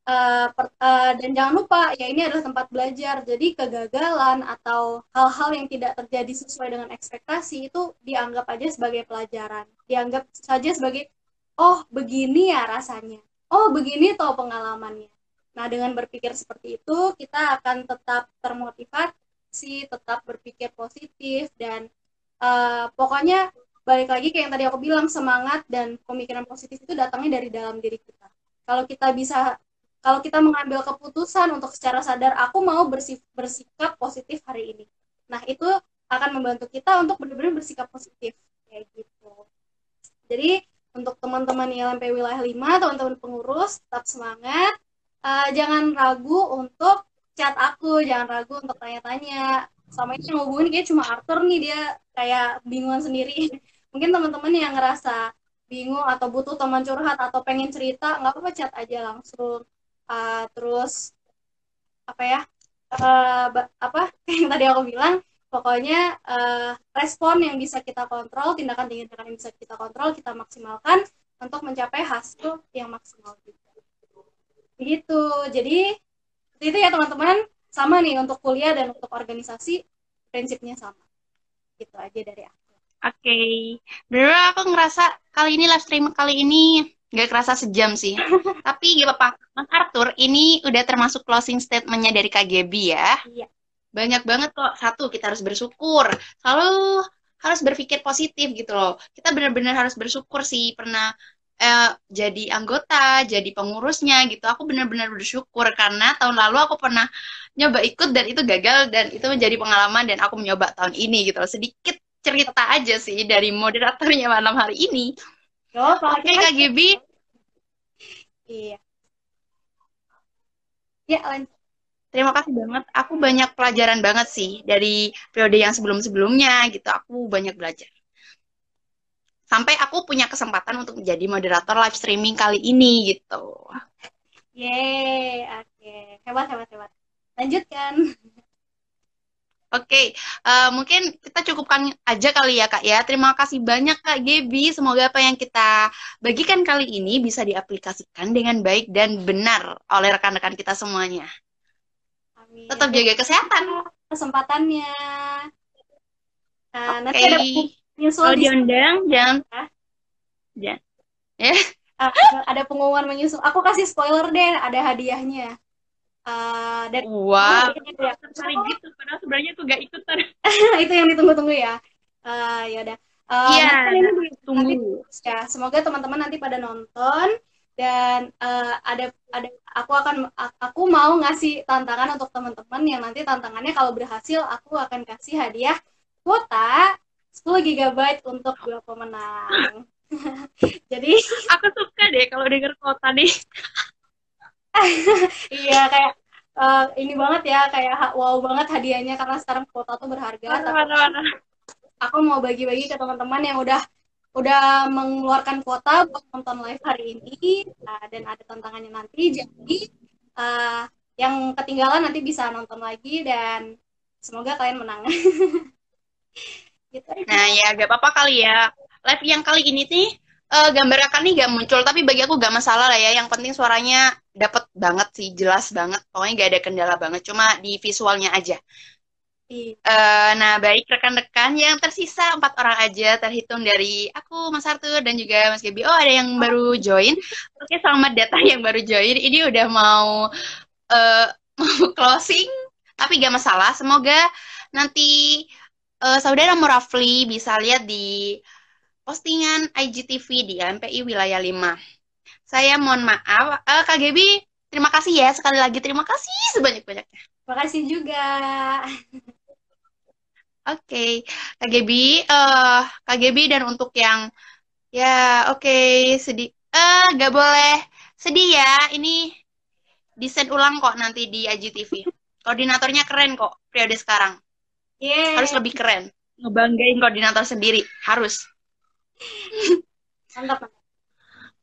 uh, per, uh, dan jangan lupa ya ini adalah tempat belajar. Jadi kegagalan atau hal-hal yang tidak terjadi sesuai dengan ekspektasi itu dianggap aja sebagai pelajaran. Dianggap saja sebagai oh begini ya rasanya. Oh begini toh pengalamannya. Nah, dengan berpikir seperti itu, kita akan tetap termotivasi sih tetap berpikir positif dan uh, pokoknya balik lagi kayak yang tadi aku bilang semangat dan pemikiran positif itu datangnya dari dalam diri kita. Kalau kita bisa kalau kita mengambil keputusan untuk secara sadar aku mau bersif, bersikap positif hari ini. Nah itu akan membantu kita untuk benar-benar bersikap positif kayak gitu. Jadi untuk teman-teman ILMP wilayah 5 teman-teman pengurus tetap semangat. Uh, jangan ragu untuk chat aku jangan ragu untuk tanya-tanya. Sama ini ngehubungin kayak cuma Arthur nih dia kayak bingungan sendiri. [laughs] Mungkin teman-teman yang ngerasa bingung atau butuh teman curhat atau pengen cerita nggak apa-apa chat aja langsung. Uh, terus apa ya uh, apa [laughs] yang tadi aku bilang pokoknya uh, respon yang bisa kita kontrol tindakan-tindakan yang bisa kita kontrol kita maksimalkan untuk mencapai hasil yang maksimal juga. Begitu jadi itu ya teman-teman. Sama nih untuk kuliah dan untuk organisasi prinsipnya sama. Gitu aja dari aku. Oke. Okay. bener aku ngerasa kali ini live stream kali ini nggak kerasa sejam sih. [laughs] Tapi gak apa-apa. Mas Arthur ini udah termasuk closing statementnya dari KGB ya. Iya. Banyak banget kok. Satu kita harus bersyukur. Selalu harus berpikir positif gitu loh. Kita benar-benar harus bersyukur sih. Pernah eh, jadi anggota, jadi pengurusnya gitu. Aku benar-benar bersyukur karena tahun lalu aku pernah nyoba ikut dan itu gagal dan itu menjadi pengalaman dan aku mencoba tahun ini gitu loh. Sedikit cerita aja sih dari moderatornya malam hari ini. Oh, Oke, okay, Kak Gibi. Iya. Ya, lanjut. Terima kasih banget. Aku banyak pelajaran banget sih dari periode yang sebelum-sebelumnya gitu. Aku banyak belajar sampai aku punya kesempatan untuk menjadi moderator live streaming kali ini gitu. Yeay, oke. Okay. Hebat, hebat, hebat. Lanjutkan. Oke, okay, uh, eh, mungkin kita cukupkan aja kali ya Kak ya. Terima kasih banyak Kak Gebi. Semoga apa yang kita bagikan kali ini bisa diaplikasikan dengan baik dan benar oleh rekan-rekan kita semuanya. Amin. Tetap jaga kesehatan. Kesempatannya. Nah, okay. nanti ada Menyusul Kalau diundang jangan jangan ya. Uh, [laughs] ada pengumuman menyusul. Aku kasih spoiler deh, ada hadiahnya. Uh, dan wow, ya. gitu, padahal sebenarnya tuh gak ikutan. [laughs] itu yang ditunggu-tunggu ya. Uh, ya udah. Uh, iya, tunggu. Ya, semoga teman-teman nanti pada nonton dan uh, ada ada aku akan aku mau ngasih tantangan untuk teman-teman yang nanti tantangannya kalau berhasil aku akan kasih hadiah kuota 10 GB untuk dua pemenang. [laughs] Jadi aku suka deh kalau denger kota nih. [laughs] iya kayak uh, ini banget ya kayak wow banget hadiahnya karena sekarang kota tuh berharga. Mana, mana, mana. Aku mau bagi-bagi ke teman-teman yang udah udah mengeluarkan kuota buat nonton live hari ini uh, dan ada tantangannya nanti jadi uh, yang ketinggalan nanti bisa nonton lagi dan semoga kalian menang. [laughs] Gitu nah ya gak apa-apa kali ya. Live yang kali ini nih uh, gambar akan nih gak muncul tapi bagi aku gak masalah lah ya. Yang penting suaranya dapet banget sih, jelas banget. Pokoknya gak ada kendala banget, cuma di visualnya aja. Uh, nah baik rekan-rekan yang tersisa empat orang aja terhitung dari aku Mas Arthur dan juga Mas Gaby. Oh ada yang baru join. Oke selamat datang yang baru join. Ini udah mau uh, [laughs] mau closing tapi gak masalah. Semoga nanti uh, saudara Murafli bisa lihat di postingan IGTV di MPI Wilayah 5. Saya mohon maaf, uh, Kak Gebi, terima kasih ya sekali lagi, terima kasih sebanyak-banyaknya. Terima kasih juga. Oke, okay. Kak Gebi, uh, Kak Gebi dan untuk yang ya oke okay, sedih, eh uh, gak boleh sedih ya, ini desain ulang kok nanti di IGTV. Koordinatornya keren kok periode sekarang. Yeah. Harus lebih keren. Ngebanggain koordinator sendiri. Harus. Mantap.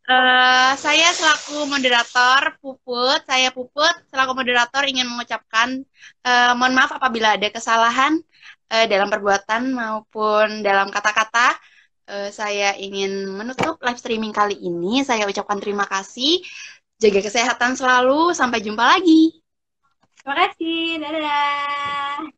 Uh, saya selaku moderator Puput, saya Puput selaku moderator ingin mengucapkan uh, mohon maaf apabila ada kesalahan uh, dalam perbuatan maupun dalam kata-kata. Uh, saya ingin menutup live streaming kali ini. Saya ucapkan terima kasih. Jaga kesehatan selalu. Sampai jumpa lagi. Terima kasih. Dadah.